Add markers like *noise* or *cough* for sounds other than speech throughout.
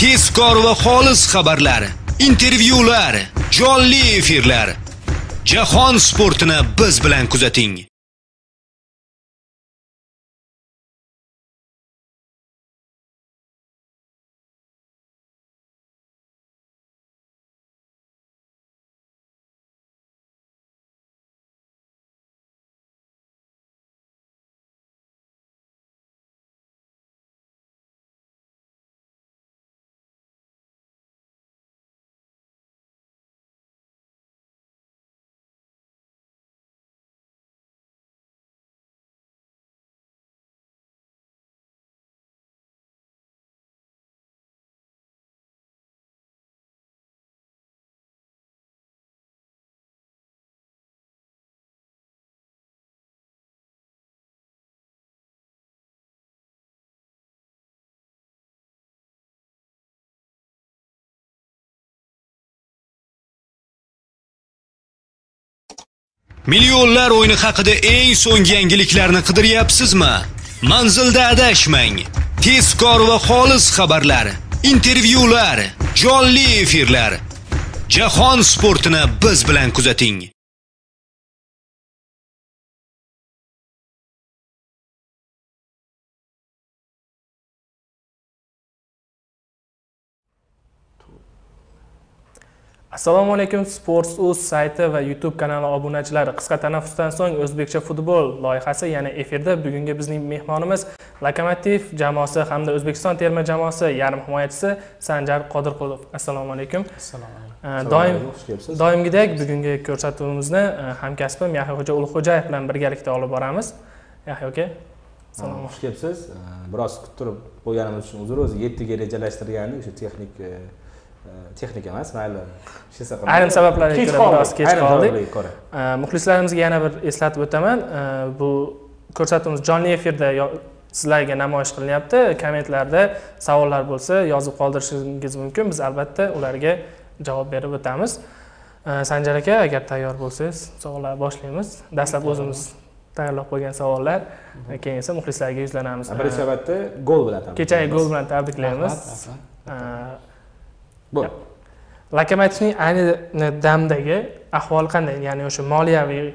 tezkor va xolis xabarlar intervyular jonli efirlar. Jahon sportini biz bilan kuzating. Millionlar o'yini haqida eng so'nggi yangiliklarni qidiryapsizmi? Manzilda adashmang. Tezkor va xolis xabarlar, intervyular, jonli efirlar. Jahon sportini biz bilan kuzating. Assalomu alaykum sports uz sayti va youtube kanali obunachilari qisqa tanaffusdan so'ng o'zbekcha futbol loyihasi yana efirda bugungi bizning mehmonimiz lokomotiv jamoasi hamda o'zbekiston terma jamoasi yarim himoyachisi sanjar qodirqulov. Assalomu alaykum. Assalomu alaykum. Doim doimgidek bugungi ko'rsatuvimizni hamkasbim yahyoxo'ja ulug'xo'jayev bilan birgalikda olib boramiz. Yahyo aka assalomu xush kelibsiz. Biroz kuttirib qo'yganimiz uchun uzr o'zi yettiga rejalashtirgandik o'sha texnik texnika emas mayli ayrim sabablarga ko'ra biroz kech qoldik muxlislarimizga yana bir eslatib o'taman. Bu ko'rsatuvimiz jonli efirda sizlarga namoyish qilinyapti. Kommentlarda savollar bo'lsa yozib qoldirishingiz mumkin. Biz albatta ularga javob berib o'tamiz. Sanjar aka agar tayyor bo'lsangiz savollarni boshlaymiz. Dastlab o'zimiz tayyorlab qo'ygan savollar. Keyin esa muxlislarga yuzlanamiz. Birinchi navbatda gol bilan kechagi gol bilan tabriklaymiz bu lokomotivning ayni damdagi ahvoli qanday? Ya'ni o'sha moliyaviy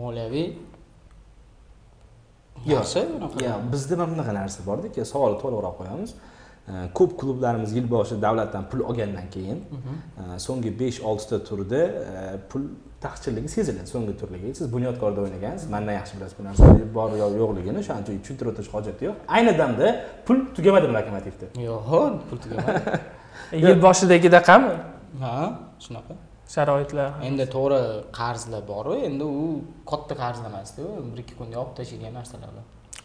moliyaviy yaxshi yo'q bizda mana bunaqa narsa borda aka savolni to'liqroq qo'yamiz. Ko'p klublarimiz yil boshida davlatdan pul olgandan keyin mhm. so'nggi besh oltita turda pul taqchilligi seziladi so'nggi turligi siz bunyodkorda o'ynagansiz mandan yaxshi bilasiz bu narsani bor yo yo'qligini o'shaning uchun tushuntirib o'tish hojati yo'q. Ayni damda pul tugamadimi lokomotivda. Yo'q pul tugamadi *laughs* yil boshidagidek ham ha shunaqa. Sharoitlar. Endi to'g'ri qarzlar boru endi u katta qarzlar emasda bir ikki kunda yopib tashlaydigan narsalar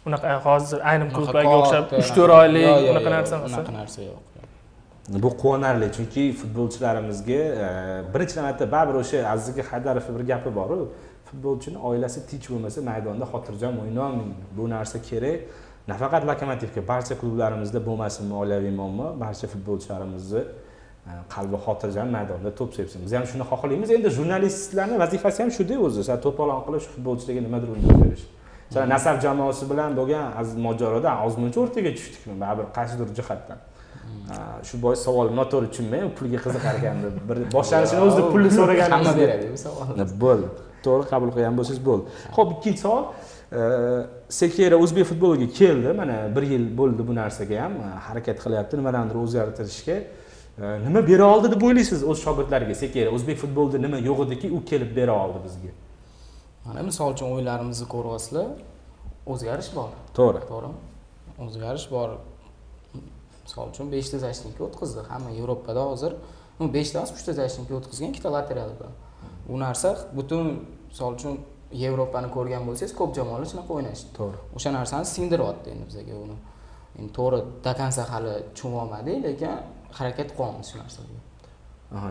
unaqa hozir ayrim klublarga o'xshab uch to'rt oylik unaqa narsa emas unaqa narsa yo'q bu quvonarli chunki futbolchilarimizga e, birinchi navbatda baribir o'sha aziz aka haydarovni bir gapi boru. Futbolchini oilasi tinch bo'lmasa maydonda xotirjam o'ynolmaydi. Bu narsa kerak nafaqat lokomotivga barcha klublarimizda bo'lmasin moliyaviy muammo barcha futbolchilarimizni e, qalbi xotirjam maydonda to'p sepsin. Biz ham shuni xohlaymiz. Endi jurnalistlarni vazifasi ham shuda o'zi. To'polon qilib shu futbolchilarga nimadir o'ynab berish. Masalan nasaf jamoasi bilan bo'lgan mojaroda ozmuncha o'rtaga tushdikmi baribir qaysidir jihatdan. Shu bois savolni noto'g'ri tushunmang pulga qiziqar deb bir *laughs* boshlanishini o'zida pulni so'ragan hamma beradi bu savolni bo'ldi to'g'ri qabul qilgan bo'lsangiz bo'ldi ho'p ikkinchi savol sekera o'zbek futboliga keldi. Mana bir yil bo'ldi bu narsaga ham. Harakat qilyapti nimalarnidir o'zgartirishga. Nima bera oldi deb o'ylaysiz o'z shogirdlariga? Sekera o'zbek futbolida nima yo'q ediki u kelib bera oldi bizga. Mana misol uchun o'yinlarimizni ko'ryapsizlar o'zgarish bor. To'g'ri. To'g'rimi? O'zgarish bor. Misol uchun beshta zashtinka o'tkazdi. Hamma yevropada hozir beshta emas uchta zashtinka o'tkazgan ikkita lateral bilan. Bu narsa butun misol uchun yevropani ko'rgan bo'lsangiz ko'p jamoalar shunaqa o'ynashdi. To'g'ri. O'sha narsani singdiryapti endi bizga uni. Endi to'g'ri до конца hali tushunib olmadik lekin harakat qilyapmiz shu narsaga.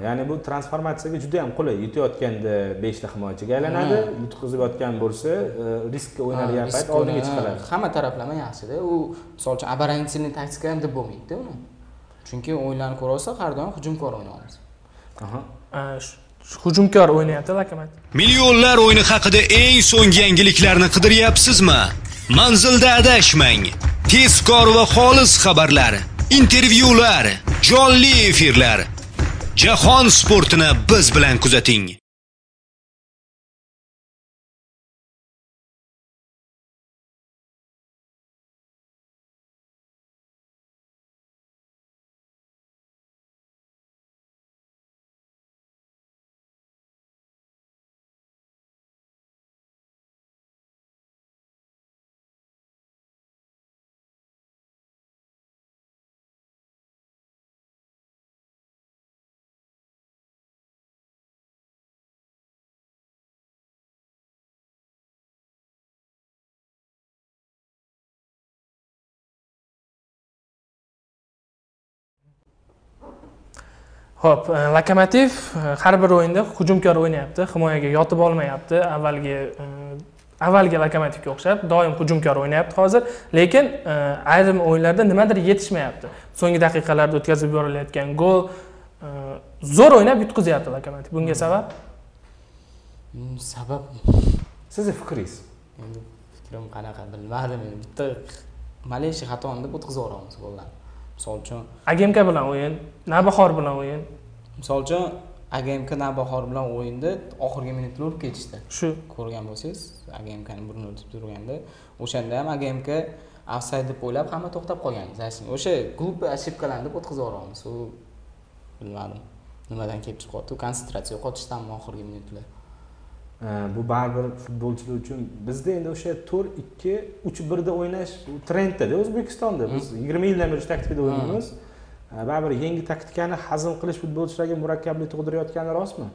Ya'ni bu transformatsiyaga juda yam qulay. Yutayotganda beshta himoyachiga aylanadi yutqizib yotgan bo'lsa e, riskka o'ynalgan payt oldinga chiqaradi hamma taraflama yaxshida. U misol uchun оборонительный taktika ham deb bo'lmaydida uni. Chunki o'yinlarni ko'ryapsak har doim hujumkor o'ynayapmiz hujumkor o'ynayapti lokomotiv. Millionlar o'yini haqida eng so'nggi yangiliklarni qidiryapsizmi? Manzilda adashmang. Tezkor va xolis xabarlar intervyular jonli efirlar. Jahon sportini biz bilan kuzating. Ho'p e, lokomotiv e, har bir o'yinda hujumkor o'ynayapti himoyaga yotib olmayapti avvalgi e, avvalgi lokomotivga o'xshab doim hujumkor o'ynayapti hozir lekin ayrim o'yinlarda nimadir yetishmayapti. So'nggi daqiqalarda o'tkazib yuborilayotgan gol zo'r o'ynab yutqizyapti lokomotiv. Bunga sabab? Hmm, sabab? Sizni fikringiz? Endi fikrim qanaqa bilmadim. Bitta малейший xatoni deb o'tkazib yuboramiz gollarni misol uchun agemka bilan o'yin navbahor bilan o'yin. misol uchun agemka navbahor bilan o'yinda oxirgi minutda urib ketishdi. Shu. Ko'rgan bo'lsangiz agemkani burnini tutib turganda o'shanda ham agemka ofsayd deb o'ylab hamma to'xtab qolgan. O'sha глупый ошибкаlarni deb o'tkazib yuboramiz. U bilmadim nimadan kelib chiqyapti? Konsentratsiya yo'qotishdanmi oxirgi minutlar bu baribir futbolchilar uchun bizda endi o'sha to'rt ikki uch birda o'ynash trenddada o'zbekistonda. Biz yigirma yildan beri shu taktikada o'ynaymiz. Baribir yangi taktikani hazm qilish futbolchilarga murakkablik tug'dirayotgani rostmi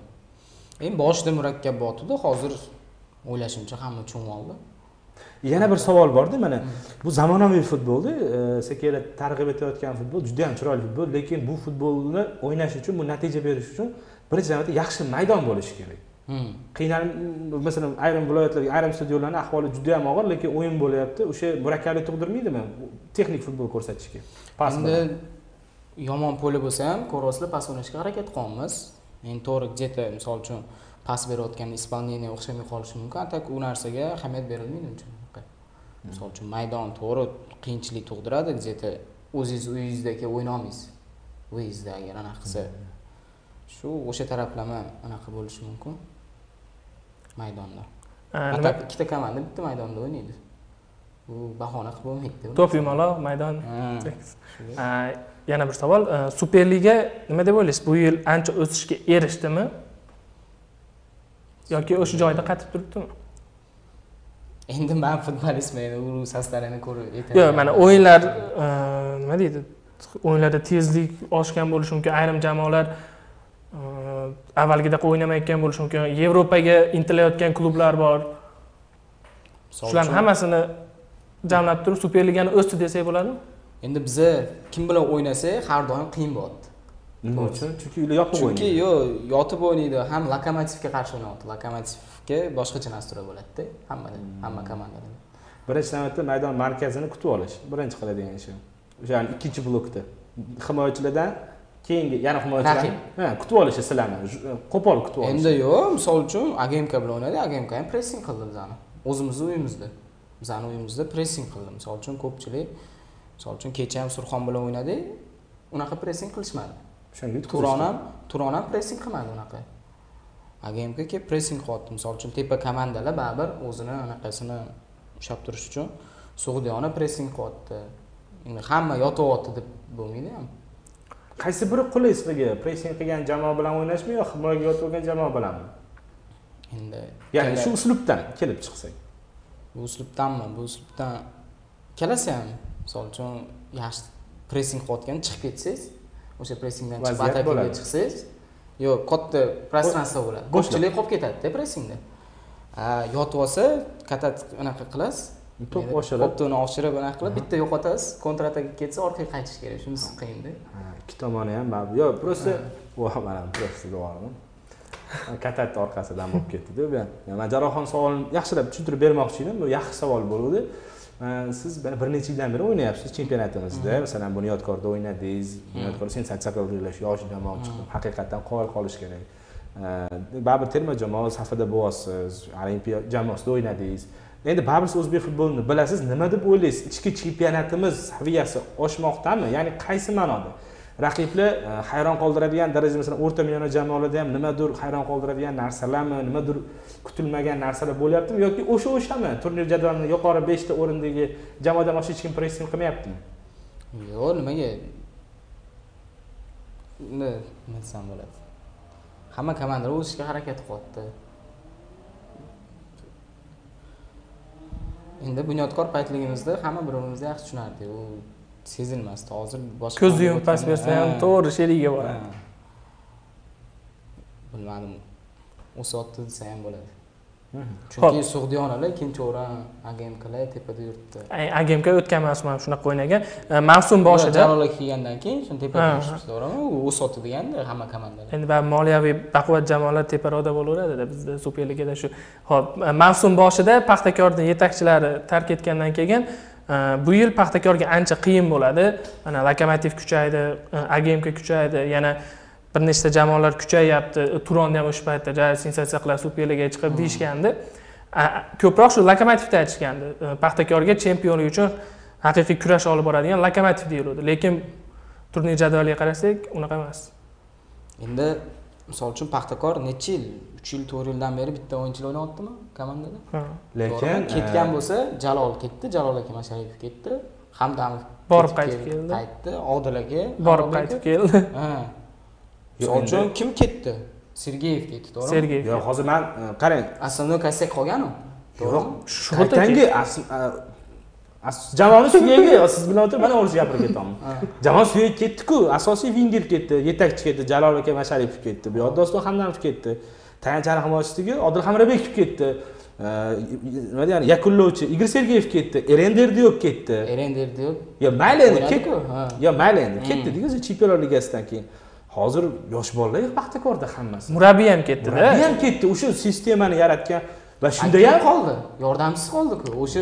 endi boshida murakkab botdi hozir o'ylashimcha hamma tushunib oldi yana bir savol borda mana. Bu zamonaviy futbolda sekinroq targ'ib etayotgan futbol juda yam chiroyli futbol lekin bu futbolni o'ynash uchun bu natija berish uchun birinchi navbatda yaxshi maydon bo'lishi kerak. Hmm. Qiynalib masalan ayrim viloyatlarga ayrim stadionlarni ahvoli juda yam og'ir lekin o'yin bo'lyapti. O'sha murakkablik tug'dirmaydimi texnik futbol ko'rsatishga pas endi yomon poli bo'lsa ham ko'ryapsizlar pas o'ynashga harakat qilyapmiz endi to'g'ri где то misol uchun pas berayotganda исполнение o'xshamay qolishi mumkin. Так u narsaga ahamiyat berilmaydi uncha misol uchun maydon to'g'ri qiyinchilik tug'diradi. Где to o'zingiz uyingizda keyin o'ynay olmaysiz выездda agar anaqa qilsa shu o'sha taraflama anaqa bo'lishi mumkin maydonda. Nima ikkita komanda bitta maydonda o'ynaydi. Bu bahona qilib bo'lmaydi to'p yumaloq maydon. Yana bir savol. Superliga nima deb o'ylaysiz? Bu yil ancha o'sishga erishdimi? Yoki o'sha joyida qatib turibdimi? Endi man futbolistman endi u sostlarini ko'rib yo'q mana o'yinlar nima deydi? O'yinlarda tezlik oshgan bo'lishi mumkin. Ayrim jamoalar avvalgidaqa o'ynamayotgan bo'lishi mumkin. Yevropaga intilayotgan klublar bor. Shularni hammasini jamlab turib superligani o'sdi desak bo'ladimi? Endi biza kim bilan o'ynasak har doim qiyin bo'lyapti nima uchun? Chunki ular yotib o'ynaydi. chunki yo'q yotib o'ynaydi. Ham lokomotivga qarshi o'ynayapti. Lokomotivga boshqacha nastroy bo'ladida. Hammada hamma komandalarda birinchi navbatda maydon markazini kutib olish. Birinchi qiladigan ishi. O'sha ikkinchi blokda. Himoyachilardan keyingi yana himoyachilar ha kutib olishi sizlarni. Qo'pol kutib olish endi yo'q misol uchun agemka bilan o'ynadi agemka ham pressing qildi bizani. O'zimizni uyimizda. Bizani uyimizda pressing qildi. Misol uchun ko'pchilik misol uchun kecha ham surxon bilan o'ynadik unaqa pressing qilishmadi. O'shanga turon ham turon ham pressing qilmadi unaqa. Agemka kelib pressing qilyapti misol uchun tepa komandalar baribir o'zini anaqasini ushlab turish uchun sug'diyona pressing qilyapti endi hamma yotyapti deb bo'lmaydi ham qaysi biri qulay sizlarga pressing qilgan jamoa bilan o'ynashmi yo himoyaga yotib olgan jamoa bilanmi? Endi ya'ni shu uslubdan kelib chiqsak. Bu uslubdanmi? Bu uslubdan ikkalasi ham misol uchun yaxshi pressing qilayotgan chiqib ketsangiz o'sha pressingdan chiqib atakiga chiqsangiz yo'q katta пространство bo'ladi. Ko'pchilik qolib ketadida pressingda yotib olsa katta anaqa qilasiz to'p oshirib. To'pni oshirib anaqa qilib bitta yo'qotasiz kontra ataga ketsa orqaga qaytish kerak shunisi qiyinda ikki tomoni ham yo'q просто mana просто devordim katatni orqasidan bo'lib ketdida bu ham man jarrohxon savolini yaxshilab tushuntirib bermoqchi edim bu yaxshi savol bo'luvdi siz bir necha yildan beri o'ynayapsiz chempionatimizda. Masalan bunyodkorda o'ynadingiz. Bunyodkor sensatsiya qildilash yosh jamoa chiqib haqiqatdan qoyil qolish kerak. Baribir terma jamoa safida bo'lyapsiz olimpiya jamoasida o'ynadingiz endi baribir o'zbek futbolini bilasiz nima deb o'ylaysiz? Ichki chempionatimiz saviyasi oshmoqdami? Ya'ni qaysi ma'noda? Raqiblar e, hayron qoldiradigan darajada masalan o'rta millionli jamoalarda ham nimadir hayron qoldiradigan narsalarmi nimadir kutilmagan narsalar bo'lyaptimi yoki o'sha o'shami? Turnir jadvalini yuqori beshta o'rindagi jamoadan oshiq hech kim pressing qilmayaptimi? Yo'q nimaga? Nima desam bo'ladi? Hamma komandalar o'sishga harakat qilyapti endi bunyodkor paytligimizda hamma bir birimizni yaxshi tushunardik u sezilmasdi. Hozir boshqa ko'zni yumib past bersa ham to'g'ri sherigga boradi. Bilmadim. O'syapti desa ham bo'ladi chunki sug'diyonalar ikkinchi o'rin agemkalar tepada yuribdi. Agemka o'tgan mavsum ham shunaqa o'ynagan. Mavsum boshida jalol aka kelgandan keyin shuni tepada to'g'rimi? U o'syapti deganda hamma komandalar. Endi baribir moliyaviy baquvvat jamoalar teparoqda bo'laveradida bizda superligada shu ho'p mavsum boshida paxtakorni yetakchilari tark etgandan keyin bu yil paxtakorga ancha qiyin bo'ladi. Mana lokomotiv kuchaydi agemka kuchaydi yana bir nechta jamoalar kuchayyapti turonni ham o'sha paytda sensatsiya qilib superligaga chiqib deyishgandi. Ko'proq shu lokomotivni aytishgandi paxtakorga chempionlik uchun haqiqiy kurash olib boradigan lokomotiv deyiluvdi lekin turnir jadvaliga qarasak unaqa emas. Endi misol uchun paxtakor necha yil? Uch yil to'rt yildan beri bitta o'yinchilar o'ynayaptimi komandada? Lekin ketgan bo'lsa jalol ketdi. Jalol aka masharipov ketdi. Hamdamov borib qaytib keldi. qaytdi. Odil aka borib qaytib keldi misol uchun kim ketdi? Sergeyev ketdi to'g'rimi? Sergeyev yo'q hozir man qarang. Основной kosyak qolganu? Yo'q qaytangi jamoani suyagi siz bilan o'tirib mana o'risha gapirib ketaman *laughs* jamoa suyagi ketdiku asosiy vinger ketdi yetakchi ketdi jalol aka masharipov ketdi bu yoqda doston hamdamov ketdi tayanchani himoyachisidagi odil hamrabekov ketdi nima deyani yakunlovchi igor sergeyev ketdi eren derdiyok ketdi. Eren derdiyok yo mayli endi ketdi yo mayli endi ketdi o'zi chempionlar ligasidan keyin hozir yosh bolalar paxtakorda hammasi. Murabbiy ham ketdida. Murabbiy ham ketdi. O'sha sistemani yaratgan va shunda ham qoldi. Yordamchisi qoldiku. O'sha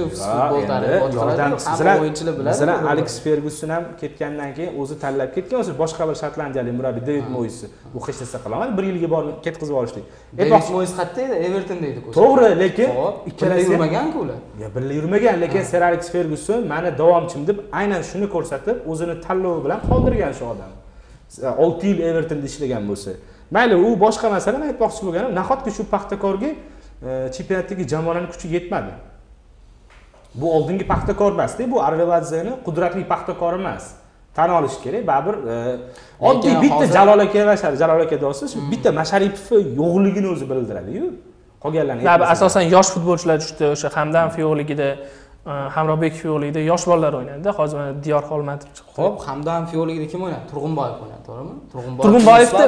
yordamchisi o'yinchilar biladi masalan aleks ferguson ham ketgandan keyin o'zi tanlab ketgan. O'zi boshqa bir shotlandiyalik murabbiy david moysi u hech narsa qilolmadi. Bir yilga borib ketkazib yuborishdik david moyes qayerda edi? Everton deydi to'g'ri lekin ikkalasi yurmaganku ular. Birga yurmagan lekin ser aleks ferguson mani davomchim deb aynan shuni ko'rsatib o'zini tanlovi bilan qoldirgan shu odam olti yil evertonda ishlagan bo'lsa. Mayli u boshqa masala man aytmoqchi bo'lganim nahotki shu paxtakorga chempionatdagi jamoalarni kuchi yetmadi? Bu oldingi paxtakor emasda bu arveladzeni qudratli paxtakor emas. Tan olish kerak baribir oddiy bitta jalol aka va jalol aka do'sti shu bitta masharipovni yo'qligini o'zi bildiradiyu. Qolganlarni asosan yosh futbolchilar tushdi o'sha hamdamov yo'qligida hamrohbekov yo'qligida yosh bolalar o'ynadida hozir mana diyor xolmatov chiqdi. Ho'p hamdamov yo'qligida kim o'ynadi? Turg'unboyev o'ynadi to'g'rimi? Turg'unboyevni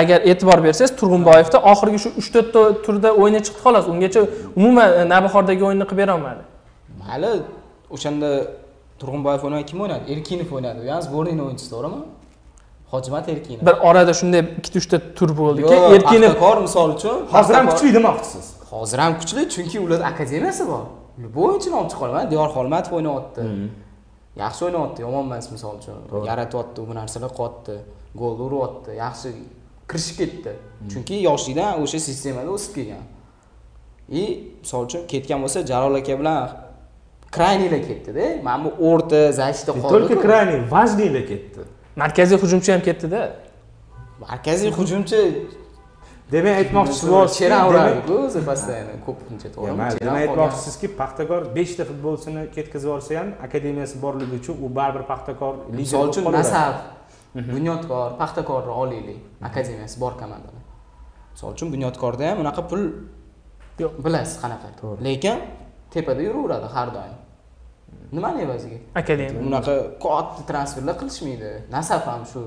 agar e'tibor bersangiz turg'unboyevni oxirgi shu uch to'rtta turda o'yini chiqdi xolos. Ungacha umuman navbahordagi o'yinni qilib berolmadi. Mayli o'shanda turg'unboyev o'ynamay kim o'ynadi? Erkinov o'ynadi. U ham sborniy o'yinchisi to'g'rimi? Hojimat erkinov. Bir orada shunday ikkita uchta tur bo'ldiki erkinov paxtakor misol uchun. Hozir ham kuchli demoqchisiz hozir ham kuchli chunki ularda akademiyasi bor olib chiqa olaman diyor xolmatov o'ynayapti yaxshi o'ynayapti yomon emas misol uchun yaratyapti bu narsalar qilyapti gol uryapti yaxshi kirishib ketdi chunki yoshlikdan o'sha sistemada o'sib kelgan и misol uchun ketgan bo'lsa jalol aka bilan kraynilar ketdida mana bu o'rta защита qoldi только крайний важныйlar ketdi markaziy hujumchi ham ketdida markaziy hujumchi demak aytmoqchisi bo'lyapsiz cheran uradiku o'zi постоянно ko'pincha to'g'rimi demak aytmoqchisizki paxtakor beshta futbolchisini ketkazib yuborsa ham akademiyasi borligi uchun u baribir paxtakor misol uchun nasaf bunyodkor paxtakorni olaylik akademiyasi bor komandalar misol uchun bunyodkorda ham unaqa pul yo'q. bilasiz qanaqa. Lekin tepada yuraveradi har doim. Nimani evaziga? Akademiya. Unaqa katta transferlar qilishmaydi. Nasaf ham shu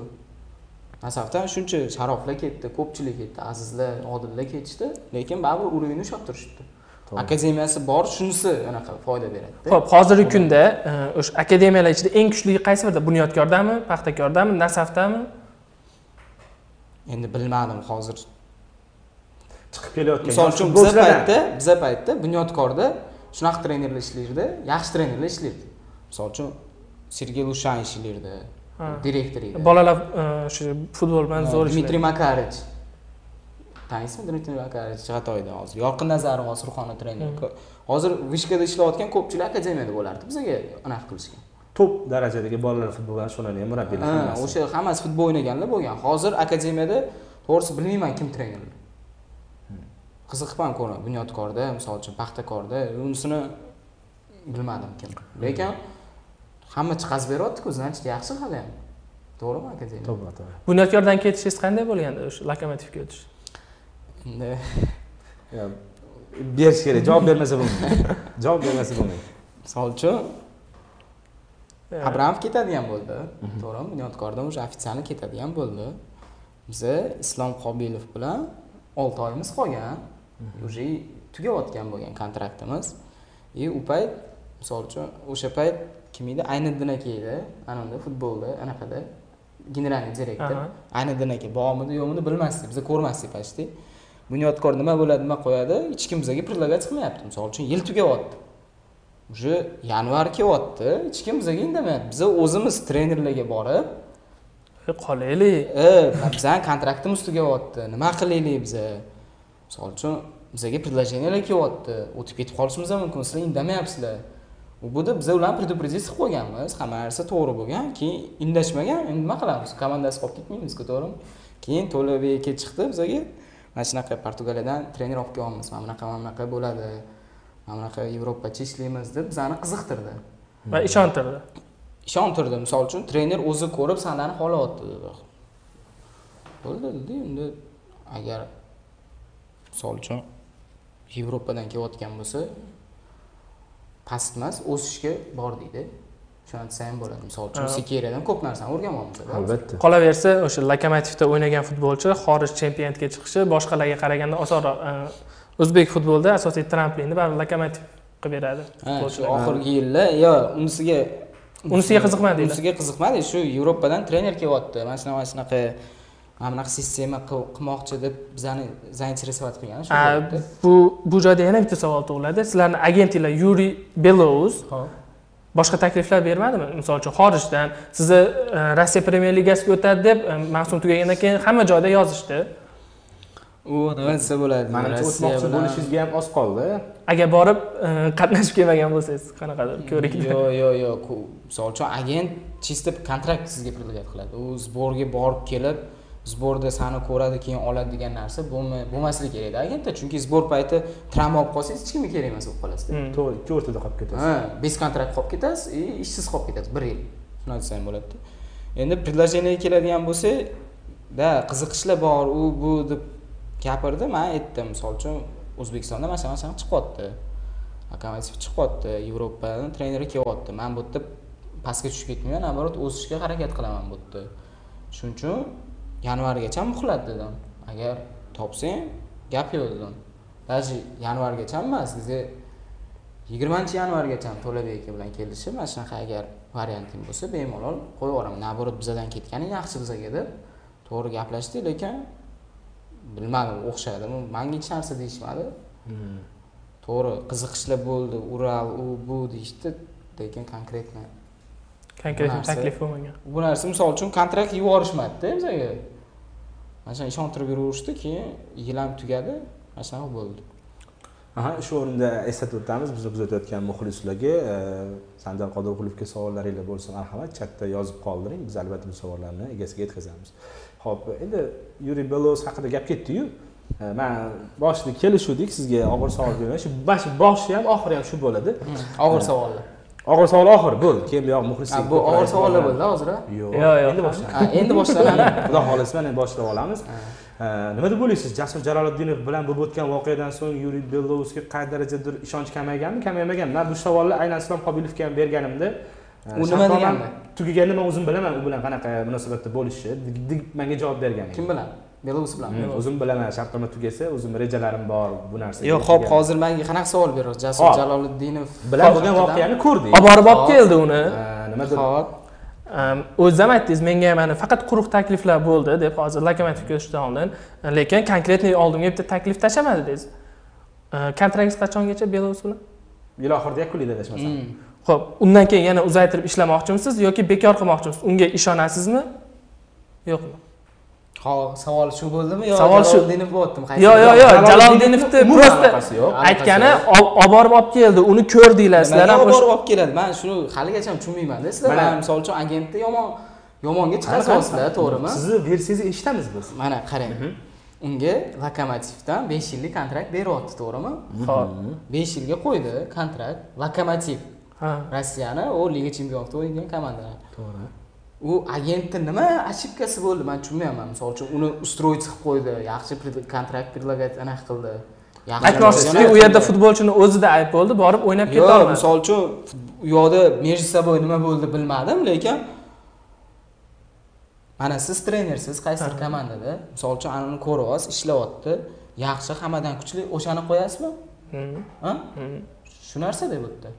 nasafdan shuncha sharoflar ketdi ko'pchilik ketdi azizlar odillar ketishdi lekin baribir уровень ushlab turishibdi. Akademiyasi bor shunisi anaqa foyda beradida ho'p hozirgi kunda o'sha akademiyalar ichida eng kuchligi qaysi birida? Bunyodkordami paxtakordami nasafdami endi bilmadim hozir. Chiqib kelayotgan misol uchun biza paytda biza paytda bunyodkorda shunaqa trenerlar ishlardi yaxshi trenerlar ishlardi misol uchun sergey lushan ishlardi direktor edi bolalar shu futbol bilan zo'r dmitriy makarich. Taniysizmi dmitriy vakarovich chig'atoyda hozir. Yorqin nazarov hozir surxonda trener hozir vishkada ishlayotgan ko'pchilik akademiyada bo'lardi. Bizaga anaqa qilishgan. Top darajadagi bolalar futboldan shundan ham murabbiylar o'sha hammasi futbol o'ynaganlar bo'lgan. Hozir akademiyada to'g'risi bilmayman kim trener qiziqibman ko'ra bunyodkorda misol uchun paxtakorda. Unisini bilmadim kim. Lekin hamma chiqazib beryaptiku значит yaxshi hali ham. To'g'rimi akademiya to'g'ri to'g'ri. Bunyodkordan ketishingiz qanday bo'lgandi o'sha lokomotivga o'tish? Endi *laughs* berish kerak javob bermasa bo'lmaydi. Javob bermasa bo'lmaydi. Misol uchun abramov ketadigan bo'ldi. To'g'rimi? Bunyodkordan уже официально ketadigan bo'ldi. Biza islom qobilov bilan olti oyimiz qolgan. Уже tugayotgan bo'lgan kontraktimiz. И u payt misol uchun o'sha payt kim edi ayniddin aka edi ana unda futbolda anaqada generalniy direktor. Ayniddin aka bormidi yo'qmidi bilmasdik biza ko'rmasdik почти bunyodkor nima bo'ladi nima qo'yadi? Hech kim bizaga предлагать qilmayapti. Misol uchun yil tugayapti. Уже yanvar kelyapti. Hech kim bizaga indamayapti. Biza o'zimiz trenerlarga borib qolaylik. Bizani kontraktimiz tugayapti. Nima qilaylik biza? Misol uchun bizaga предложениyalar kelyapti o'tib ketib qolishimiz ham mumkin. Sizlar indamayapsizlar yerda biza ularni предупредить qilib qo'yganmiz hamma narsa to'g'ri bo'lgan. Keyin indashmagan. Endi nima qilamiz? Komandasi qolib ketmaymizku to'g'rimi? Keyin to'labek aka chiqdi bizaga mana shunaqa portugaliyadan trener olib kelyapmiz mana bunaqa mana bunaqa bo'ladi. Mana bunaqa yevropacha ishlaymiz deb bizani qiziqtirdi. Va ishontirdi. Ishontirdi. Misol uchun trener o'zi ko'rib xohlayapti dedi bo'ldi dedi endi agar misol uchun yevropadan kelayotgan bo'lsa past emas o'sishga bor deydi. Shuni desa ham bo'ladi. Misol uchun sekeriyadan ko'p narsani o'rganyapmiz albatta. Qolaversa o'sha lokomotivda o'ynagan futbolchi xorij chempionatga chiqishi boshqalarga qaraganda osonroq o'zbek futbolida asosiy tramplinni baribir lokomotiv qilib beradi shu oxirgi yillar yo unisiga unisiga qiziqmadinglar unisiga qiziqmadi shu yevropadan trener kelyapti. Mana shunaqa mana shunaqa mana bunaqa sistema qilmoqchi deb bizani заинтересовать qilgan shu bu bu joyda yana bitta savol tug'iladi sizlarni agentinglar yuriy belous boshqa takliflar bermadimi misol uchun xorijdan sizni rossiya premyer ligasiga o'tadi deb mavsum tugagandan keyin hamma joyda yozishdi u nima desa bo'ladi manimcha o'tmoqchi bo'lishingizga ham oz qoldi agar borib qatnashib kelmagan bo'lsangiz qanaqadir ko'rik yo'q yo'q yo'q misol uchun agent чисто kontrakt sizga предлагать qiladi u сборga borib kelib сборda sani ko'radi keyin oladi degan narsa bo'lmasligi kerakda agentda chunki сбор payti travma olib qolsangiz hech kimga kerak emas bo'lib qolasizda. To'g'ri ikki o'rtada qolib ketasiz. Ha без kontrakt qolib ketasiz и ishsiz qolib ketasiz bir yil. Shuni aytsa ham bo'ladida. Endi предложениеga keladigan bo'lsa да qiziqishlar bor u bu deb gapirdi man aytdim misol uchun o'zbekistonda mana shunaqa shunaqa chiqyapti lokomotiv chiqyapti yevropadan treneri kelyapti. Man bu yerda pastga tushib ketmayman наоборот o'sishga harakat qilaman bu yerda. Shuning uchun yanvargacha muhlat dedim. Agar topsang gap yo'q dedim. Даже yanvargacha emas bizga yigirmanchi yanvargacha to'labek aka bilan kelishib mana shunaqa agar varianting bo'lsa bemalol qo'yib yuboraman наоборот bizadan ketganing yaxshi bizaga deb to'g'ri gaplashdik lekin bilmadim o'xshadi manga hech narsa deyishmadi. To'g'ri qiziqishlar bo'ldi. Ural u bu deyishdi lekin konkretно konkretniy taklif bo'lmagan. bu narsa misol uchun kontrakt yuborishmadida bizaga mana shuni ishontirib yuraverishdi keyin yil ham tugadi mana shunaqa bo'ldi. Aha shu o'rinda eslatib o'tamiz bizni kuzatayotgan muxlislarga sanjar qodirqulovga savollaringlar bo'lsa marhamat. Chatda yozib qoldiring. Biz albatta bu savollarni egasiga yetkazamiz. Ho'p endi yuriy belos haqida gap ketdiyu. Man boshida kelishuvdik. Sizga og'ir savol bermay shu boshi ham oxiri ham shu bo'ladi. Og'ir savollar og'ir savol oxiri bo'ldi. Keyin buyog'i muxlislar bu og'ir savollar bo'ldi hozir yo'q yo'q yo'q endi boshlanadi endi boshlanadi *laughs* xudo xohlasa mana boshlab olamiz. Nima deb o'ylaysiz jasur jaloliddinov bilan bo'lib o'tgan voqeadan so'ng yuriy belovusga qay darajadir ishonch kamayganmi? Kamaymaganmi man bu savolni aynan islom qobilovga ham berganimda u nima degandi tugaganini man o'zim bilaman u bilan qanaqa munosabatda bo'lishni menga javob bergan kim bilan belarus bilan. O'zim bilaman shartnoma tugasa o'zim rejalarim bor bu narsaga yo'q ho'p hozir menga qanaqa savol beryapsiz jasur jaloliddinov bilan bo'lgan voqeani ko'rdik. Olib borib olib keldi uni. Nimadir hop o'ziz ham aytdingiz menga mana faqat quruq takliflar bo'ldi deb hozir lokomotivga o'tishdan oldin lekin konkretniy oldimga bitta taklif tashlamadi dedingiz kontraktingiz qachongacha belarus bilan? Yil oxirida yakunlaydi adashmasam ho'p undan keyin yana uzaytirib ishlamoqchimisiz yoki bekor qilmoqchimisiz? Unga ishonasizmi? Yo'qmi savol shu bo'ldimi yo savol shu jaloliddinov bo'lyaptimi yo'q yo'q yo'q Jaloliddinovni jaloldinovni umuman просто yo'q. aytgani olib borib olib keldi uni ko'rdinglar sizlar ham olib borib olib keladi? Man shuni haligacha tushunmaymanda sizlar. Misol uchun agentni yomon yomonga chiqazyapsizlar to'g'rimi? Sizni versiyangizni eshitamiz biz. Mana qarang. Unga lokomotivdan besh yillik kontrakt beryapti to'g'rimi? Xo'p. besh yilga qo'ydi kontrakt. Lokomotiv. Rossiyani u liga chempionatida o'ynagan komandalar. To'g'ri u agentni nima ошибкасы bo'ldi? Man tushunmayapman. Misol uchun uni устроить qilib qo'ydi yaxshi kontrakt предлагать anaqa qildi. Yaxshi aytmoqchisizki u yerda futbolchini o'zida ayb bo'ldi borib o'ynab yo'q ketolmadi misol uchun u yoqda между собой nima bo'ldi bilmadim lekin mana siz trenersiz qaysidir komandada? Misol uchun anani ko'ryapsiz ishlayapti. Yaxshi hammadan kuchli. O'shani qo'yasizmi? Ha? Mhm. shu narsa deb o'tdi.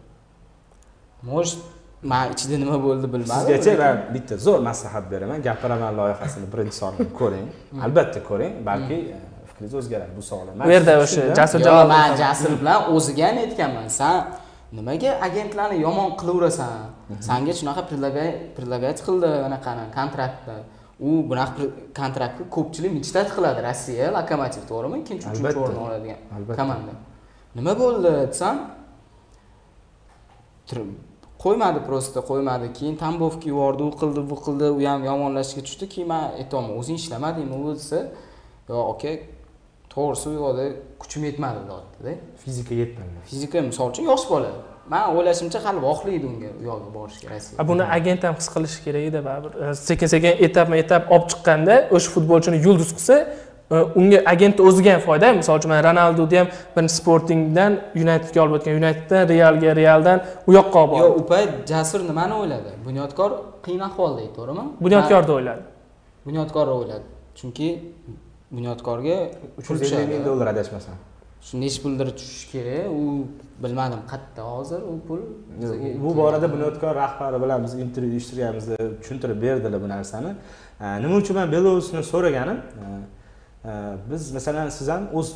Может man ichida nima bo'ldi bilmadim. Sizgacha man bitta zo'r maslahat beraman. Gapiraman loyihasini birinchi sonini ko'ring. Albatta ko'ring balki e, fikringiz o'zgaradi bu savol bu yerda o'sha jasur jalol man jasur bilan o'ziga ham aytganman. San nimaga agentlarni yomon qilaverasan sanga shunaqa предлагать qildi anaqani kontraktni. U bunaqa kontraktni ko'pchilik mечтать qiladi. Rossiya lokomotiv to'g'rimi? Ikkinchi uchinchi o'rin oladigan komanda. Nima bo'ldi desam qo'ymadi просто qo'ymadi. Keyin tambovka yubordi u qildi bu qildi u ham yomonlashishga tushdi. Keyin man aytyapman o'zing ishlamadingmi u desa yo'q aka to'g'risi u yoqda kuchim yetmadi deyaptida fizika yetmagan fizika misol uchun yosh bola. Man o'ylashimcha hali vohlaydi unga u yoqqa borishga rossiya A, buni agent ham his qilishi kerak edi baribir. Sekin sekin etapma etap olib chiqqanda o'sha futbolchini yulduz qilsa unga agentni o'ziga ham foyda misol uchun mana ronalduni ham birinchi sportingdan yunaytedga olib o'tgan. Yunayteddan realga realdan u yoqqa olib yo'q bordi u payt jasur nimani o'yladi? Bunyodkor qiyin ahvolda edi to'g'rimi? Bunyodkorni o'yladi. Bunyodkor o'yladi. Chunki bunyodkorga uch yuz ellik ming dollar adashmasam. Shu nechi puldir tushishi kerak. U bilmadim qayerda hozir u pul bu borada bunyodkor rahbari bilan biz intervyu uyushtirganimizda tushuntirib berdilar bu narsani. Nima uchun man belarusni so'raganim biz masalan siz ham o'z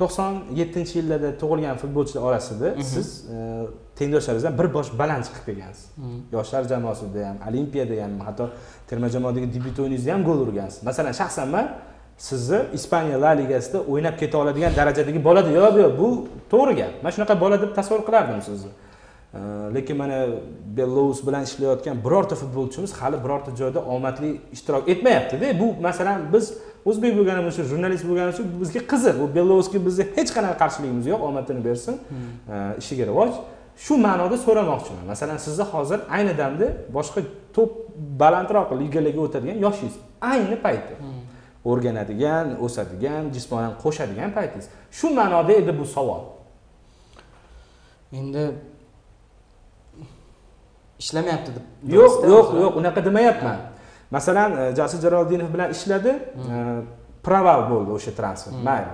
to'qson yettinchi yillarda tug'ilgan futbolchilar orasida siz e, tengdoshlaringizdan bir bosh baland chiqib kelgansiz. Yoshlar jamoasida ham olimpiyada ham hatto terma jamoadagi debyut o'yiningizda ham gol urgansiz. Masalan shaxsan man sizni ispaniya la ligasida o'ynab keta oladigan darajadagi bola deb yo'q yo'q bu to'g'ri gap. Man shunaqa bola deb tasavvur qilardim sizni. Lekin mana belarus bilan ishlayotgan birorta futbolchimiz hali birorta joyda omadli ishtirok etmayaptida. Bu masalan biz o'zbek bo'lganimiz uchun jurnalist bo'lganimiz uchun bizga qiziq bu belarusga bizni hech qanaqa qarshiligimiz yo'q omadini bersin. Ee, ishiga rivoj. Shu ma'noda so'ramoqchiman. Masalan sizni hozir ayni damda boshqa to'p balandroq ligalarga o'tadigan yoshingiz. Ayni payti o'rganadigan o'sadigan jismonan qo'shadigan paytingiz. Shu ma'noda edi bu savol. Endi ishlamayapti deb yo'q yo'q yo'q unaqa demayapman masalan e, jasur jaloliddinov bilan ishladi e, proval bo'ldi o'sha transfer mayli.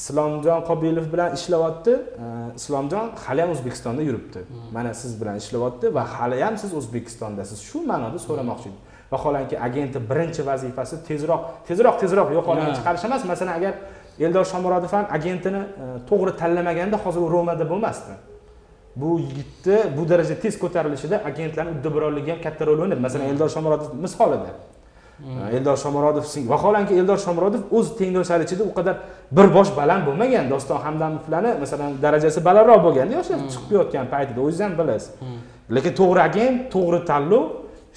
Islomjon qobilov bilan ishlayapti e, islomjon hali ham o'zbekistonda yuribdi. Mana siz bilan ishlayapti va hali ham siz o'zbekistondasiz shu ma'noda so'ramoqchi edim vaholanki agenti birinchi vazifasi tezroq tezroq tezroq yo'qolgan chiqarish emas. Masalan agar eldor shomurodov ham agentini to'g'ri tanlamaganda hozir u romada bo'lmasdi bu yigitni bu daraja tez ko'tarilishida agentlarni uddaburonligi ham katta rol o'ynadi. Masalan eldor shomurodov misolida eldor shomurodov vaholanki eldor shomurodov o'z tengdoshlari ichida u qadar bir bosh baland bo'lmagan. Doston hamdamovlarni masalan darajasi balandroq bo'lganda yoshlar chiqib yotgan paytida o'zingiz ham bilasiz. Lekin to'g'ri agent to'g'ri tanlov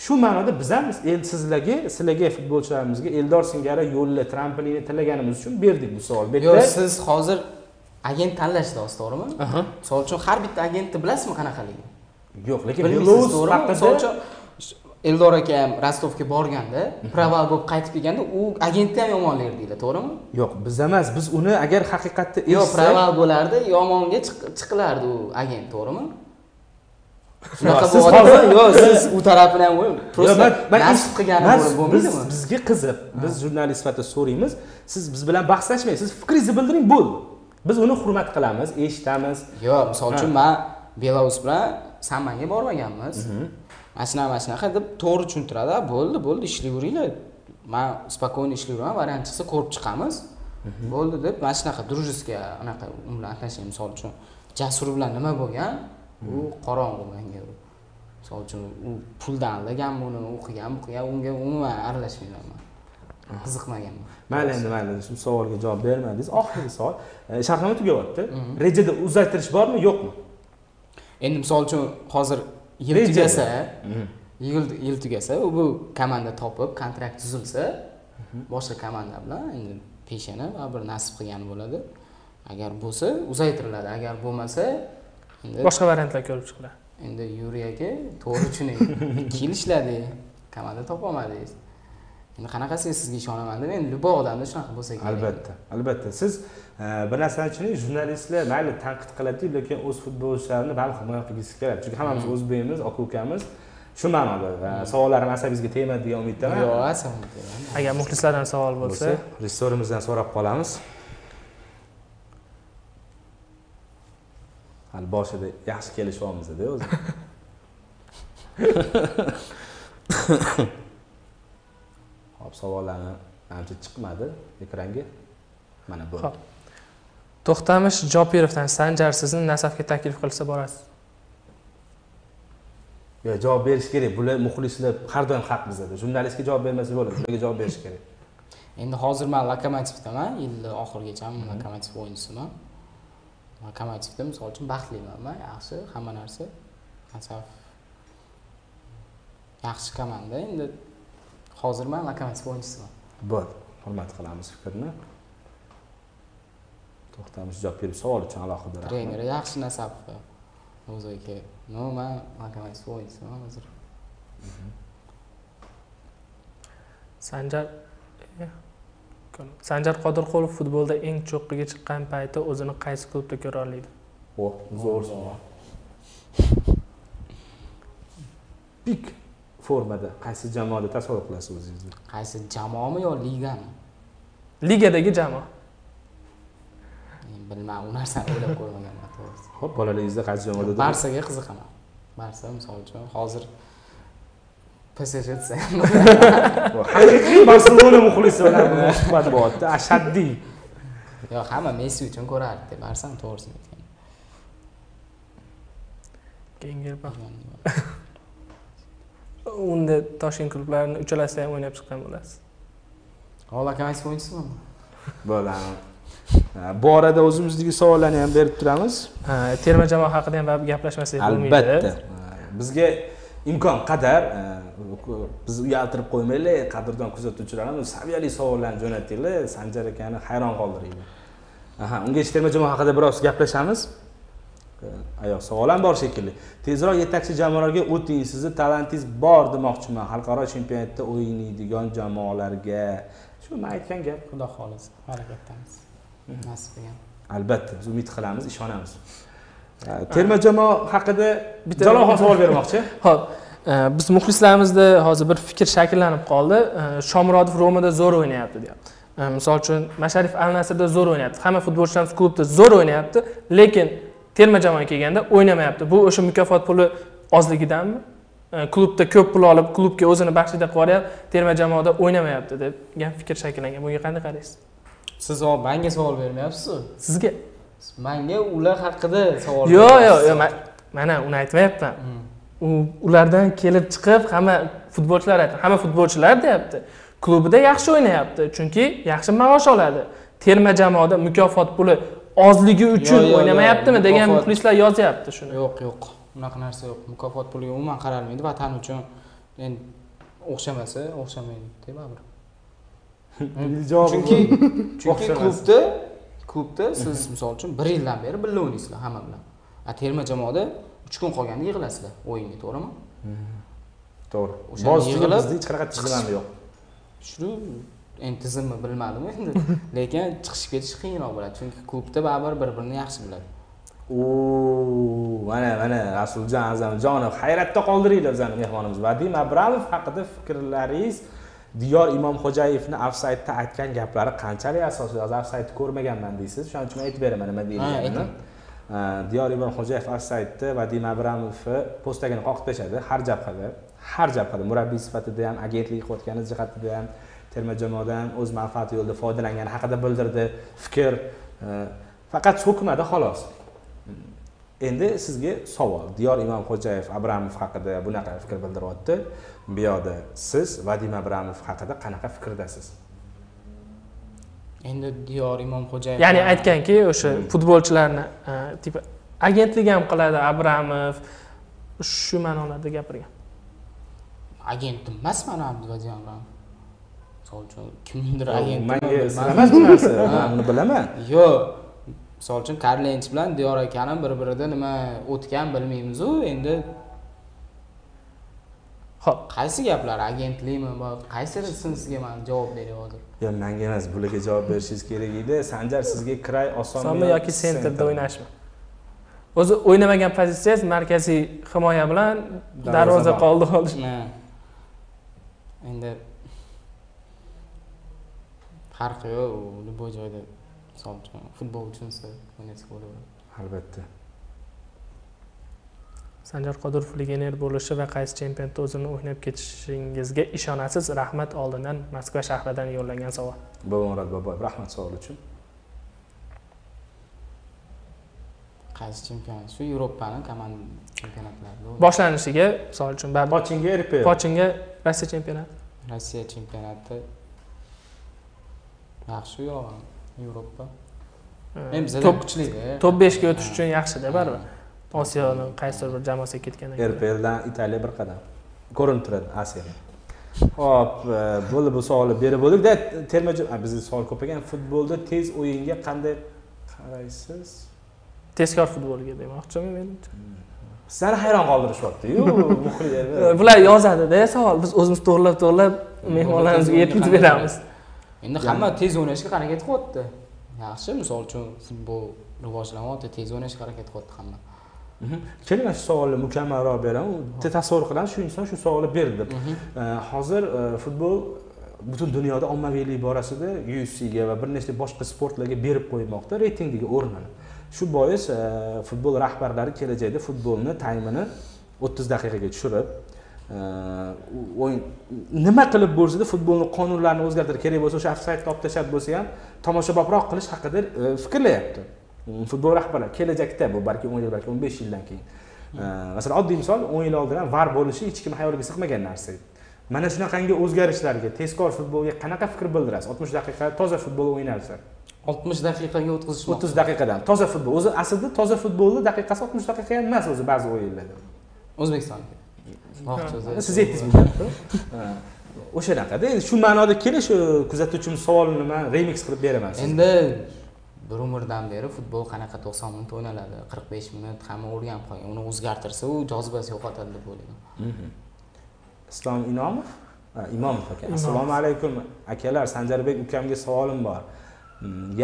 shu ma'noda biz ham sizlarga sizlarga futbolchilarimizga eldor singari yo'lli trampolinni tilaganimiz uchun berdik bu savol. Bu yo'q yerda siz hozir agent tanlashdingiz to'g'rimi? Misol uchun har bitta agentni bilasizmi qanaqaligini yo'q lekin bilmaysiz belarus to'g'rimi? misol uchun eldor aka ham rostovga borganda proval bo'lib qaytib kelganda u agentni ham yomonlar deydilar to'g'rimi? Yo'q biz emas biz uni agar haqiqatda yo'q proval bo'lardi yomonga chiq- chiqilardi u agent to'g'rimi? Shunaqa hozir- yo'q siz u tarafini ham Yo'q, просто man- man nasib ish- qilgani man- bo'lib biz- bo'lmaydimi bizga qiziq biz jurnalist sifatida so'raymiz siz biz bilan bahslashmang siz fikringizni bildiring bo'ldi biz uni hurmat qilamiz eshitamiz. Yo'q misol uchun man belarus bilan sammanga bormaganmiz. Mana shunaqa mana shunaqa deb to'g'ri tushuntiradi "A, bo'ldi bo'ldi ishlayveringlar man spokойно ishlayveraman variant chiqsa ko'rib chiqamiz. Bo'ldi deb mana shunaqa дружеский anaqa u bilan отношение misol uchun jasur bilan nima bo'lgan? U qorong'u manga u misol uchun u puldan aldaganmi uni u qilgan bu qilgan unga umuman aralashmayman man. Qiziqmaganman mayli endi mayli shu savolga javob bermadingiz. Oxirgi savol. E, shartnoma tugayyapti rejada uzaytirish bormi yo'qmi? Endi misol uchun hozir yil tugasa yil yil tugasa u bu komanda topib kontrakt tuzilsa boshqa komanda bilan endi peshana baribir nasib qilgani bo'ladi. Agar bo'lsa uzaytiriladi. Agar bo'lmasa endi boshqa variantlar ko'rib chiqiladi. endi yuriy aka to'g'ri tushuning *laughs* ikki yil ishladi. Komanda topolmadingiz endi qanaqasiga sizga ishonaman deb endi любой odamda shunaqa bo'lsa kerak. Albatta albatta. Siz e, bir narsani tushuning jurnalistlar mayli tanqid qiladiyu lekin o'z futbolchilarini baribir himoya qilgisi keladi. Chunki hammamiz o'zbekmiz aka ukamiz shu ma'noda. E, savollarim asabingizga tegmadi degan umiddaman. Yo'q asabim agar muxlislardan savol bo'lsa. rejissyorimizdan so'rab qolamiz. Hali boshida yaxshi kelishyapmizda o'zi *laughs* *laughs* savollarni manimcha chiqmadi ekranga. Mana bu. Ho'p. to'xtamish jopirovdan sanjar sizni nasafga taklif qilsa borasiz. Yo javob berish kerak. Bular muxlislar har doim haq bizada. Jurnalistga javob bermasa bo'ladi bularga javob berish kerak. Endi hozir man lokomotivdaman. Yilni oxirigacha lokomotiv o'yinchisiman. Lokomotivda misol uchun baxtliman man yaxshi hamma narsa. Nasaf. Yaxshi komanda. Endi hozir man lokomotiv o'yinchisiman bo'ldi hurmat qilamiz fikrni. To'xtamish javob berib savol uchun alohida rahmat. Treneri yaxshi nasafov o'zi aka no man lokomotiv o'yinchisiman hozir. Sanjar eh, sanjar qodirqulov futbolda eng cho'qqiga chiqqan payti o'zini qaysi klubda ko'ra oladi o zo'r savol pik formada? Qaysi jamoada tasavvur qilasiz o'zingizni? Qaysi jamoami yo ligami ligadagi jamoa. Bilmadim u narsani o'ylab ko'rmaganman to'g'risi. Ho'p bolaligingizda qaysi jamoada barsaga qiziqaman. Barsa misol uchun hozir psj desa *laughs* haqiqiy barselona muxlisi bilan bu suhbat bo'lyapti ashaddiy. Yo'q hamma messi uchun ko'rardi barsani to'g'risini aytganda keyingi unda toshkent klublarini uchalasida ham o'ynab chiqqan bo'lasiz. Hol lokomotiv o'yinchisiman bo'ladi. *laughs* Bu orada o'zimizniki savollarni ham berib turamiz. Terma jamoa haqida ham gaplashmasak bo'lmaydi. Albatta. Bizga imkon qadar e, bizni uyaltirib qo'ymanglar qadrdon kuzatuvchilarimiz saviyali savollarni jo'natinglar. Sanjar akani hayron qoldiringlar. Aha ungacha terma jamoa haqida biroz gaplashamiz Ayoq savol ham bor shekilli. Tezroq yetakchi jamoalarga o'ting sizni talantingiz bor demoqchiman. Xalqaro chempionatda o'ynaydigan jamoalarga. Shu man aytgan gap xudo xohlasa harakatdamiz. Nasib qilgan. Albatta biz umid qilamiz ishonamiz. *laughs* Terma jamoa haqida Bitta- jalolxon savol bermoqchi. *laughs* Ho'p e, biz muxlislarimizda hozir bir fikr shakllanib qoldi. E, shomurodov romada zo'r o'ynayapti deyapti. E, misol uchun masharif al nasrda zo'r o'ynayapti. Hamma futbolchilarimiz klubda zo'r o'ynayapti lekin terma jamoaga kelganda o'ynamayapti. Bu o'sha mukofot puli ozligidanmi? Klubda ko'p pul olib klubga o'zini baxshida qilib yuboryapti terma jamoada o'ynamayapti degan fikr shakllangan. Bunga qanday qaraysiz? Siz hozir manga savol bermayapsizu sizga? Manga ular haqida savol yo'q yo'q yo'q ma- mana uni aytmayapman. Hmm. u ulardan kelib chiqib hamma futbolchilar aytdi. Hamma futbolchilar deyapti klubida yaxshi o'ynayapti chunki yaxshi maosh oladi. Terma jamoada mukofot puli ozligi uchun o'ynamayaptimi degan muxlislar yozyapti shuni. Yo'q yo'q. Unaqa narsa yo'q. Mukofot puliga umuman qaralmaydi. Vatan uchun endi o'xshamasa o'xshamaydi baribir *laughs* javob chunki chunki klubda klubda siz misol uchun bir yildan beri birga o'ynaysizlar hamma bilan. A terma jamoada uch kun qolganda yig'ilasizlar o'yinga to'g'rimi? To'g'ri. O'shani boz yig'ilib- bizda hech qanaqa tizim yo'q. Shu endi tizimni bilmadim endi. *laughs* Lekin chiqishib ketish qiyinroq bo'ladi chunki klubda baribir bir birini yaxshi biladi. Mana mana rasuljon azamjonov hayratda qoldiringlar bizani mehmonimiz. Vadim abramov haqida fikrlaringiz? Diyor imomxo'jayevni ofsaydda aytgan gaplari qanchalik asosli? Hozir ofsaydni ko'rmaganman deysiz. Shuning uchun aytib beraman nima deyilganini diyor imomxo'jayev ofsaydda vadim abramovni postagini qoqib tashladi. Har jabhada har jabhada murabbiy sifatida ham agentlik qilayotgani jihatida ham terma jamoadan o'z manfaati yo'lida foydalangani haqida bildirdi. Fikr e, faqat so'kmadi xolos. Endi sizga savol. Diyor imomxo'jayev abramov haqida bunaqa fikr bildiryapti bu yoqda siz vadim abramov haqida qanaqa fikrdasiz? Endi diyor imomxo'jayev ya'ni aytganki o'sha futbolchilarni типа agentlik ham qiladi abramov. Shu ma'nolarda gapirgan. Agentim emasman abdulaziz abramov misol uchun kimnidir agenti emas bu narsa man buni bilaman. Yo'q misol uchun karlench bilan diyor akani bir birida nima o'tgan bilmaymizu endi ho'p qaysi gaplar agentlikmi qaysirisini sizga man javob beray hozir yo manga emas bularga javob berishingiz kerak edi. Sanjar sizga kiray osonmi yoki sentrda o'ynashmi? O'zi o'ynamagan pozitsiyangiz markaziy himoya bilan darvoza qoldi endi farqi yo'q u любой joyda misol uchun futbol uchunsa o'ynasa bo'laveradi albatta. Sanjar qodirov legioner bo'lishi va qaysi chempionatda o'zini o'ynab ketishingizga ishonasiz? Rahmat oldindan moskva shahridan yo'llangan savol. Bobomurod boboyev rahmat savol uchun. Qaysi chempionat? Shu yevropani komand chempionatlarida boshlanishiga misol uchun pochinga rpl pochinga rossiya chempionati. Rossiya chempionati yaxshi yo'q yevropa. Endi bizada kuchlida top beshga o'tish uchun yaxshida baribir. Osiyoni qaysidir bir jamoasiga ketgandan keyin rpldan italiya bir qadam. Ko'rinib turadi asiyada hop bo'ldi bu savolni berib bo'ldikda terma bizda savol ko'p ekan. Futbolda tez o'yinga qanday qaraysiz? Tezkor futbolga demoqchiman men? Sizlarni hayron qoldirishyaptiyu *laughs* bular yozadida savol. Biz o'zimiz to'g'irlab to'g'irlab mehmonlarimizga yetkazib beramiz endi hamma tez o'ynashga harakat qilyapti yaxshi misol uchun futbol rivojlanyapti tez o'ynashga harakat qilyapti hamma keling mana shu savolni mukammalroq beraman tasavvur qilamiz shu inson shu savolni berdi deb hozir futbol butun dunyoda ommaviylik borasida ufcga va bir nechta boshqa sportlarga berib qo'ymoqda reytingdagi o'rnini shu bois futbol rahbarlari kelajakda futbolni taymini o'ttiz daqiqaga tushirib o'yin nima qilib bo'lsada futbolni qonunlarini o'zgartirib kerak bo'lsa o'sha ofsaydni olib tashlab bo'lsa ham tomoshabobroq qilish haqida fikrlayapti. Futbol rahbarlari kelajakda bu balki o'n yil balki o'n besh yildan keyin. Masalan oddiy misol o'n yil oldin ham var bo'lishi hech kim xayoliga sig'magan narsa. Edi mana shunaqangi o'zgarishlarga tezkor futbolga qanaqa fikr bildirasiz? Oltmish daqiqa toza futbol o'ynalsa. Oltmish daqiqaga o'tkazish o'ttiz daqiqadan. Toza futbol. O'zi aslida toza futbolni daqiqasi oltmish daqiqa ham emas o'zi ba'zi o'yinlarda. O'zbekistonga siz aytdingiz o'shanaqada endi shu ma'noda kelish kuzatuvchimiz savolini man remix qilib beraman endi bir umrdan beri futbol qanaqa to'qson minut o'ynaladi qirq besh minut hamma o'rganib qolgan uni o'zgartirsa u jozibasi yo'qotadi deb o'ylayman. Islom inomov? Imomov aka. Assalomu alaykum akalar. Sanjarbek ukamga savolim bor.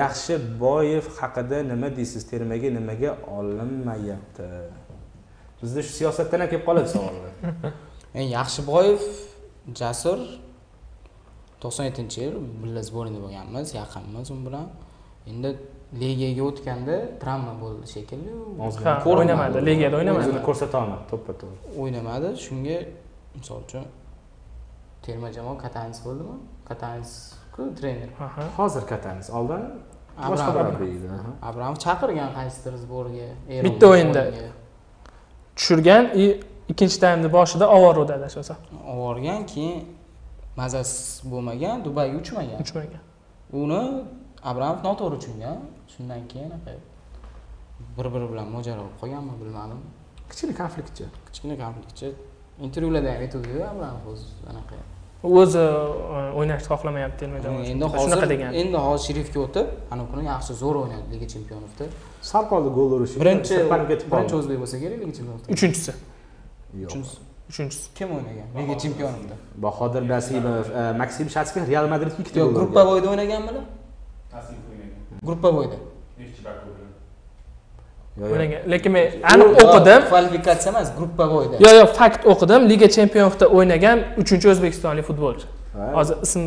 Yaxshiboyev haqida nima deysiz? Termaga nimaga olinmayapti bizda shu siyosatdan ham kelib qoladi savollar. *laughs* Yaxshiboyev jasur to'qson yettinchi yil birga сборныйda bo'lganmiz yaqinmiz u bilan. Endi ligaga o'tganda travma bo'ldi shekilli. Ha o'ynamadi ligada o'ynamadi. o'zini ko'rsata olmadi to'ppa to'g'ri o'ynamadi shunga misol uchun terma jamoa katanis bo'ldimi? Katanisku trener. Hozir katanis oldin boshqa abramov chaqirgan qaysidir sborga bitta o'yinda tushirgan и ikkinchi taymni boshida ovoruvdi adashmasam ovorgan keyin mazasi bo'lmagan dubayga uchmagan. Uchmagan. Uni abramov noto'g'ri tushungan. Shundan keyin bir biri bilan mojaro bo'lib qolganmi bilmadim. Kichkina konfliktchi. Kichkina konfliktchi. Intervyularda ham aytuvdiyu abramov o'zi anaqa o'zi o'ynashni xohlamayapti terma jamoa endi hozir endi hozir sherifga o'tib anavi kuni yaxshi zo'r o'ynadi liga chempionatda sal qoldi gol urish birinchi birinchi o'zbek bo'lsa kerak liga chempionatda uchinchisi. Uchinchisi. Uchinchisi. Kim o'ynagan? Liga chempionatida bahodir nasibov maksim shatskix real madridga ikkita yo'q gruppa bo'yida o'ynaganmilar? Gruppa bo'yida lekin men aniq o'qidim. kvalifikatsiya emas bo'yida. Yo'q yo'q fakt o'qidim. Liga chempionatida o'ynagan uchinchi o'zbekistonlik futbolchi. Hozir ism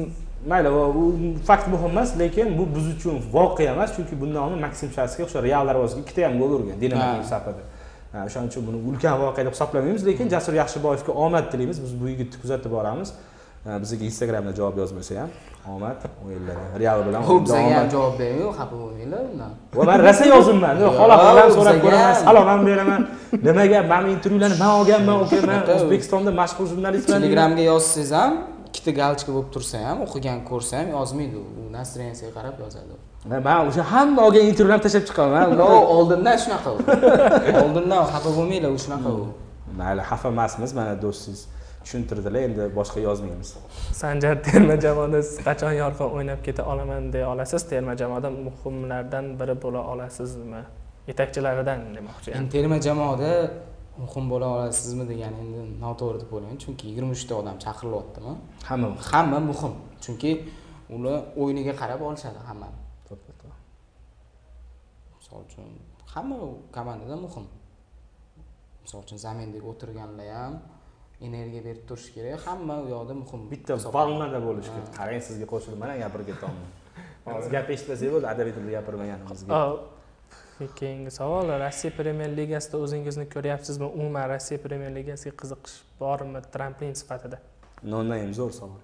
mayli u fakt muhim emas lekin bu biz uchun voqea emas chunki bundan oldin maksim shatskix o'sha real darvozasiga ikkita ham gol urgan dinamo safida o'shaning uchun buni ulkan voqea deb hisoblamaymiz lekin jasur yaxshiboyevga omad tilaymiz. Biz bu yigitni kuzatib boramiz. Bizga instagramda javob yozmasa ham omad o'yinlarda real bilan u bizga ham javob bermayu xafa bo'lmanglar undan va man rosa yozibman. Holat bilan so'rab ko'raman. Salom ham beraman. Nimaga? Mana intervyularni man olganman uka man o'zbekistonda mashhur jurnalistman telegramga yozsangiz ham ikkita galchka bo'lib tursa ham o'qigan ko'rsa ham yozmaydi. U настроенияsiga qarab yozadi. Man o'sha hamma olgan intervyularni tashlab chiqaman. Oldindan shunaqa u. *laughs* Oldindan xafa bo'lmanglar u shunaqa u. Mayli xafa emasmiz mana do'stingiz tushuntirdilar endi boshqa yozmaymiz. Sanjar terma jamoada siz qachon yorqin o'ynab keta olaman deya olasiz terma jamoada muhimlardan biri bo'la olasizmi? Yetakchilaridan demoqchi endi terma jamoada muhim bo'la olasizmi degan endi noto'g'ri deb o'ylayman chunki yigirma uchta odam chaqirilyaptimi? Hamma hamma muhim chunki ular o'yiniga qarab olishadi hammani misol uchun hamma komandada muhim. Misol uchun zamindagi o'tirganlar ham energiya berib turishi kerak. Hamma u yoqda muhim bitta volnada bo'lishi kerak. Qarang sizga qo'shilib mana gapirib ketyapman. *laughs* Hozir gap eshitmasak bo'ldi adabiy tilda gapirmaganimizga keyingi savol. Rossiya premyer ligasida o'zingizni ko'ryapsizmi? Umuman rossiya premyer ligasiga qiziqish bormi tramplin sifatida? No name zo'r savol.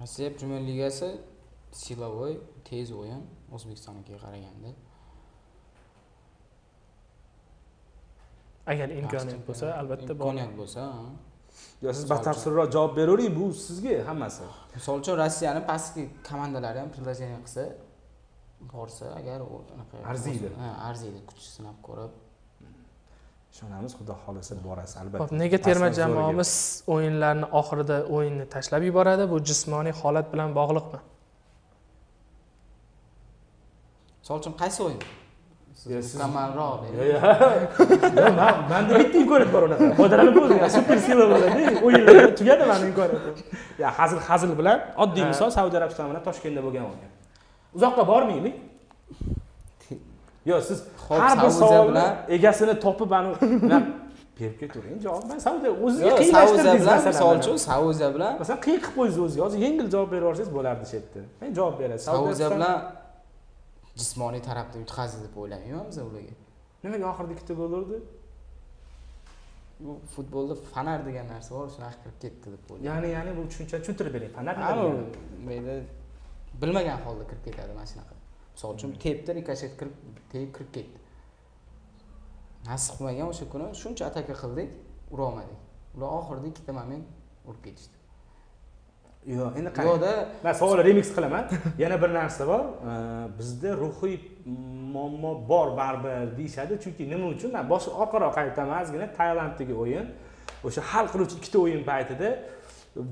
Rossiya premyer ligasi silovoy tez o'yin o'zbekistonnikiga qaraganda agar imkoniyat bo'lsa albatta imkoniyat bo'lsa yo siz batafsilroq javob beravering bu sizga hammasi. Misol uchun rossiyani pastki komandalari ham предложение qilsa borsa agar arziydi. Ha arziydi. Kuch sinab ko'rib. Ishonamiz xudo xohlasa borasiz albatta. Hop nega terma jamoamiz o'yinlarni oxirida o'yinni tashlab yuboradi? Bu jismoniy holat bilan bog'liqmi? Misol uchun qaysi o'yin mukammalroq man manda bitta imkoniyat bor unaqa foydalanib bo'ldi super sila bo'ladi o'yinlarda tugadi mani imkoniyatim ya hazil hazil bilan oddiy misol saudiya arabistoni bilan toshkentda bo'lgan o'yin uzoqqa bormaylik yo siz har bir savolni egasini topib ani berib ketavering javob man saudiya o'ziga qiynashtirdingiz bilan misol uchun saudiya bilan masalan qiyin qilib qo'ydingiz o'ziga hozir yengil javob berib yuborsangiz bo'lardi shu yerda men javob berasiz saudiya bilan jismoniy tarafda yutqazdi deb o'ylamayman biz ularga. Nimaga oxirida ikkita gol urdi bu futbolda fanar degan narsa bor shunaqa kirib ketdi deb o'ylayman ya'ni ya'ni bu tushunchani tushuntirib bering fanar mayda bilmagan holda kirib ketadi mana shunaqa. Misol uchun tepdi rikoshet kirib tegib kirib ketdi. Nasib qilmagan o'sha kuni shuncha ataka qildik urolmadik. Ular oxirida ikkita moment urib ketishdi yo'q endi yo'qda. Man savolni remix qilaman. Yana bir narsa bor. Bizda ruhiy muammo bor baribir deyishadi. Chunki nima uchun? Man bosh orqaroq qaytaman ozgina tailanddagi o'yin. O'sha hal qiluvchi ikkita o'yin paytida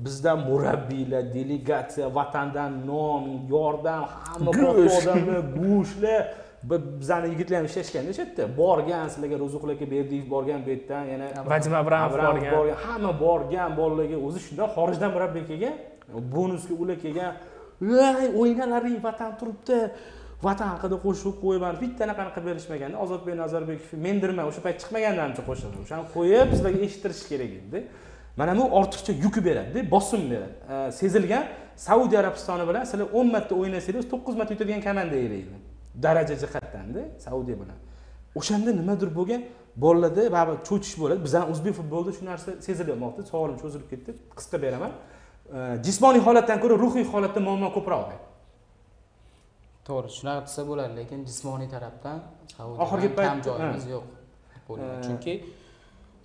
bizdan murabbiylar delegatsiya vatandan non yordam hamma odamlar go'shtlar bizani yigitlar ham ishlashganda o'sha yerda borgan sizlarga ro'ziqul aka berdik borgan bu yerdan. Yana vadim abramov borgan. hamma borgan bolalarga o'zi shundan xorijdan murabbiy kelgan bonusga ular kelgan voy o'ynalaring vatan turibdi vatan haqida qo'shiq qo'yman bitta anaqani qilib berishmaganda ozodbek nazarbekov mendirman o'sha payt chiqmaganda ancha qo'shiq o'shani qo'yib sizlarga eshittirish kerak edi mana bu ortiqcha yuk beradida bosim beradi. Sezilgan saudiya arabistoni bilan sizlar o'n marta o'ynasanglar to'qqiz marta yutadigan komanda edi daraja jihatdanda saudiya bilan. O'shanda nimadir bo'lgan bolalarda baribir cho'chish bo'ladi. Bizani o'zbek futbolida shu narsa sezilyapmoqda savolim cho'zilib ketdi qisqa beraman. Jismoniy holatdan ko'ra ruhiy holatda muammo ko'proq. To'g'ri shunaqa desa bo'ladi lekin jismoniy tarafdan oxirgi payt joyimiz yo'q chunki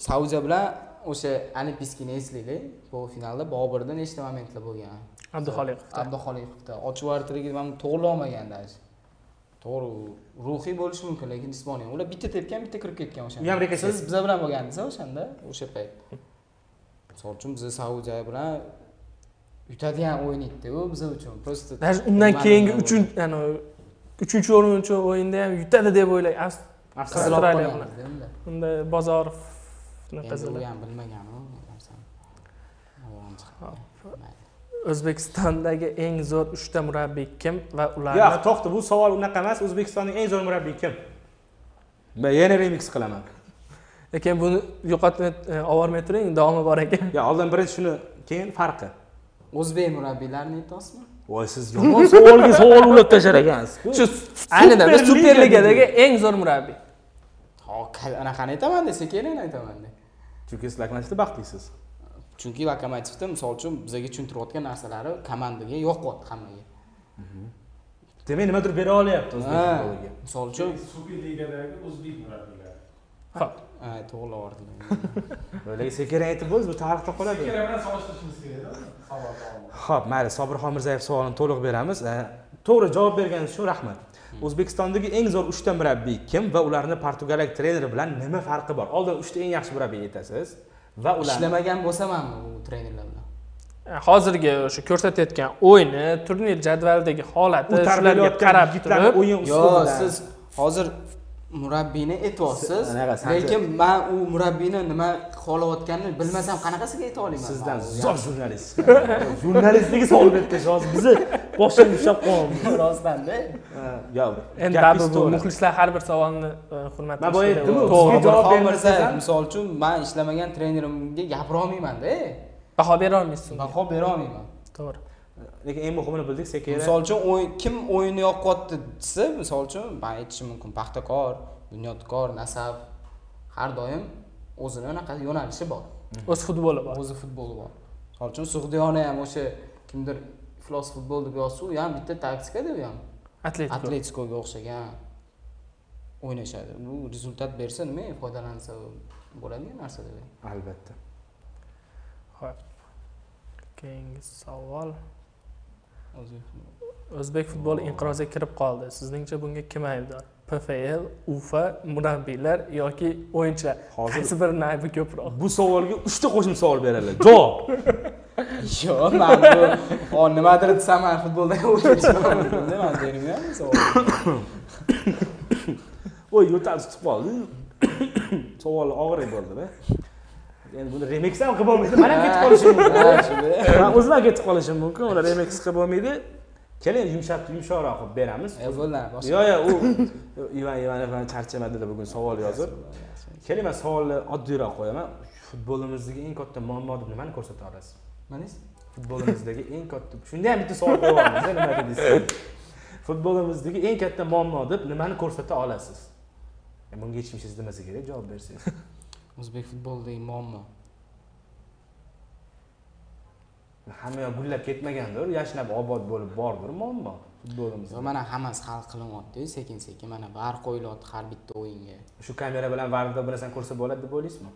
saudiya bilan o'sha olimpiyskiyni eslanglar finalda bobirda nechta momentlar bo'lgan. Abduxoliqovda. Abduxoliqovda. Ochib yubortirgan man to'g'rilolmagan даже to'g'ri ruhiy bo'lishi mumkin lekin jismoniy. Ular bitta tepgan bitta kirib ketgan o'shanda. Ham siz biza bilan bo'lgandingiz o'shanda? O'sha payt. Misol uchun biza saudiya bilan yutadigan o'yin edida u biza uchun просто даже undan keyingi uchinchi uchinchi o'rinchi o'yinda ham yutadi deb o'ylayman unda unda bozorov u ham bilmagan u narsani. O'zbekistondagi eng zo'r uchta murabbiy kim va ularni yo'q to'xta bu savol unaqa emas. O'zbekistonning eng zo'r murabbiyi kim? Man yana remix qilaman. Lekin buni yo'qotmay olmay turing davomi bor ekan. Yo oldin birinchi shuni keyin farqi o'zbek murabbiylarini aytyapsizmi voy siz yomon *laughs* savolga savol ulab tashlar ekansiz shu ayni damda superligadagi eng zo'r murabbiy. Anaqani aytaman desa keling aytaman chunki siz lokomotivda baxtlisiz chunki lokomotivda misol uchun bizga tushuntirayotgan narsalari komandaga yoqyapti hammaga. Demak nimadir bera olyapti o'zbek futboliga? misol uchun superligadagi o'zbek murabbiylar ho'p to'g'irlab yubordilar bo'laga sekin aytib bo'ldi bu tarixda qoladi sekera bilan solishtirishimiz kerakda savol ho'p mayli sobirxon mirzayev savolini to'liq beramiz to'g'ri javob berganingiz uchun rahmat o'zbekistondagi eng zo'r uchta murabbiy kim va ularni portugaliyalik trener bilan nima farqi bor oldin uchta eng yaxshi murabbiy aytasiz va ular ishlamagan bo'lsamanmi u trenerlar bilan hozirgi o'sha ko'rsatayotgan o'yini turnir jadvalidagi holati shularga qarab turib. o'yin yo'q uslubida siz hozir murabbiyni aytyapsiz lekin man u murabbiyni nima xohlayotganini bilmasam qanaqasiga ayta olaman sizdan zo'r jurnalist. *laughs* Jurnalistlikka savol berib tashlash hozir bizni boshdan ushlab qo'yamiz *laughs* rostanda yo'q endi baribir bu muxlislar har bir savolni e, hurmat Man boya aytdim-ku, to'g'ri. sizga javob ham- misol uchun man ishlamagan trenerimga gapira olmaymanda baho bera olmaysiz unga. baho bera olmayman to'g'ri lekin eng muhimini bildik sekera misol uchun kim o'yinni yoqyapti desa misol uchun man aytishim mumkin. Paxtakor bunyodkor nasaf har doim o'zini anaqa yo'nalishi bor. O'z futboli bor. O'zi futboli bor. Misol uchun sug'diyona ham o'sha kimdir iflos futbol deb yozsa u ham bitta taktikada u ham atletiko atletikoga o'xshagan o'ynashadi. Bu rezultat bersa nima foydalansa bo'ladigan narsa deb. Albatta. Xo'p. keyingi savol o'zbek futboli. Inqirozga kirib qoldi. Sizningcha bunga kim aybdor? Pfl ufa murabbiylar yoki o'yinchilar? Hozir- qaysi birini aybi ko'proq? bu savolga uchta qo'shimcha savol beriladi javob yo'q man bu nimadir desam man futboldan voy yo'tal chiqib qoldi. Savol og'ir bo'ldida endi buni remix ham qilib bo'lmaydi. Man ham ketib qolishim mumkin. man o'zim ham ketib qolishim mumkin. Ular remix qilib bo'lmaydi. Keling yumshab yumshoqroq qilib beramiz. E, bo'ldi yo'q yo'q u *laughs* ivan ivanov ham charchamadida bugun savol yozib. Keling man savolni oddiyroq qo'yaman. Futbolimizdagi eng katta muammo deb nimani ko'rsata olasiz nima deysiz futbolimizdagi eng katta shunda ham bitta savol qo'yyapmiz nima dedingiz? Futbolimizdagi eng katta muammo deb nimani ko'rsata olasiz? E, bunga yechmishingiz nimasi kerak javob bersangiz o'zbek futbolidagi muammo hamma yoq gullab ketmagandir yashnab obod bo'lib bordir muammo futbolimizda Yo'q, mana hammasi hal qilinyapti sekin sekin mana var qo'yilyapti har bitta o'yinga shu kamera bilan varda bir narsani ko'rsa bo'ladi deb o'ylaysizmi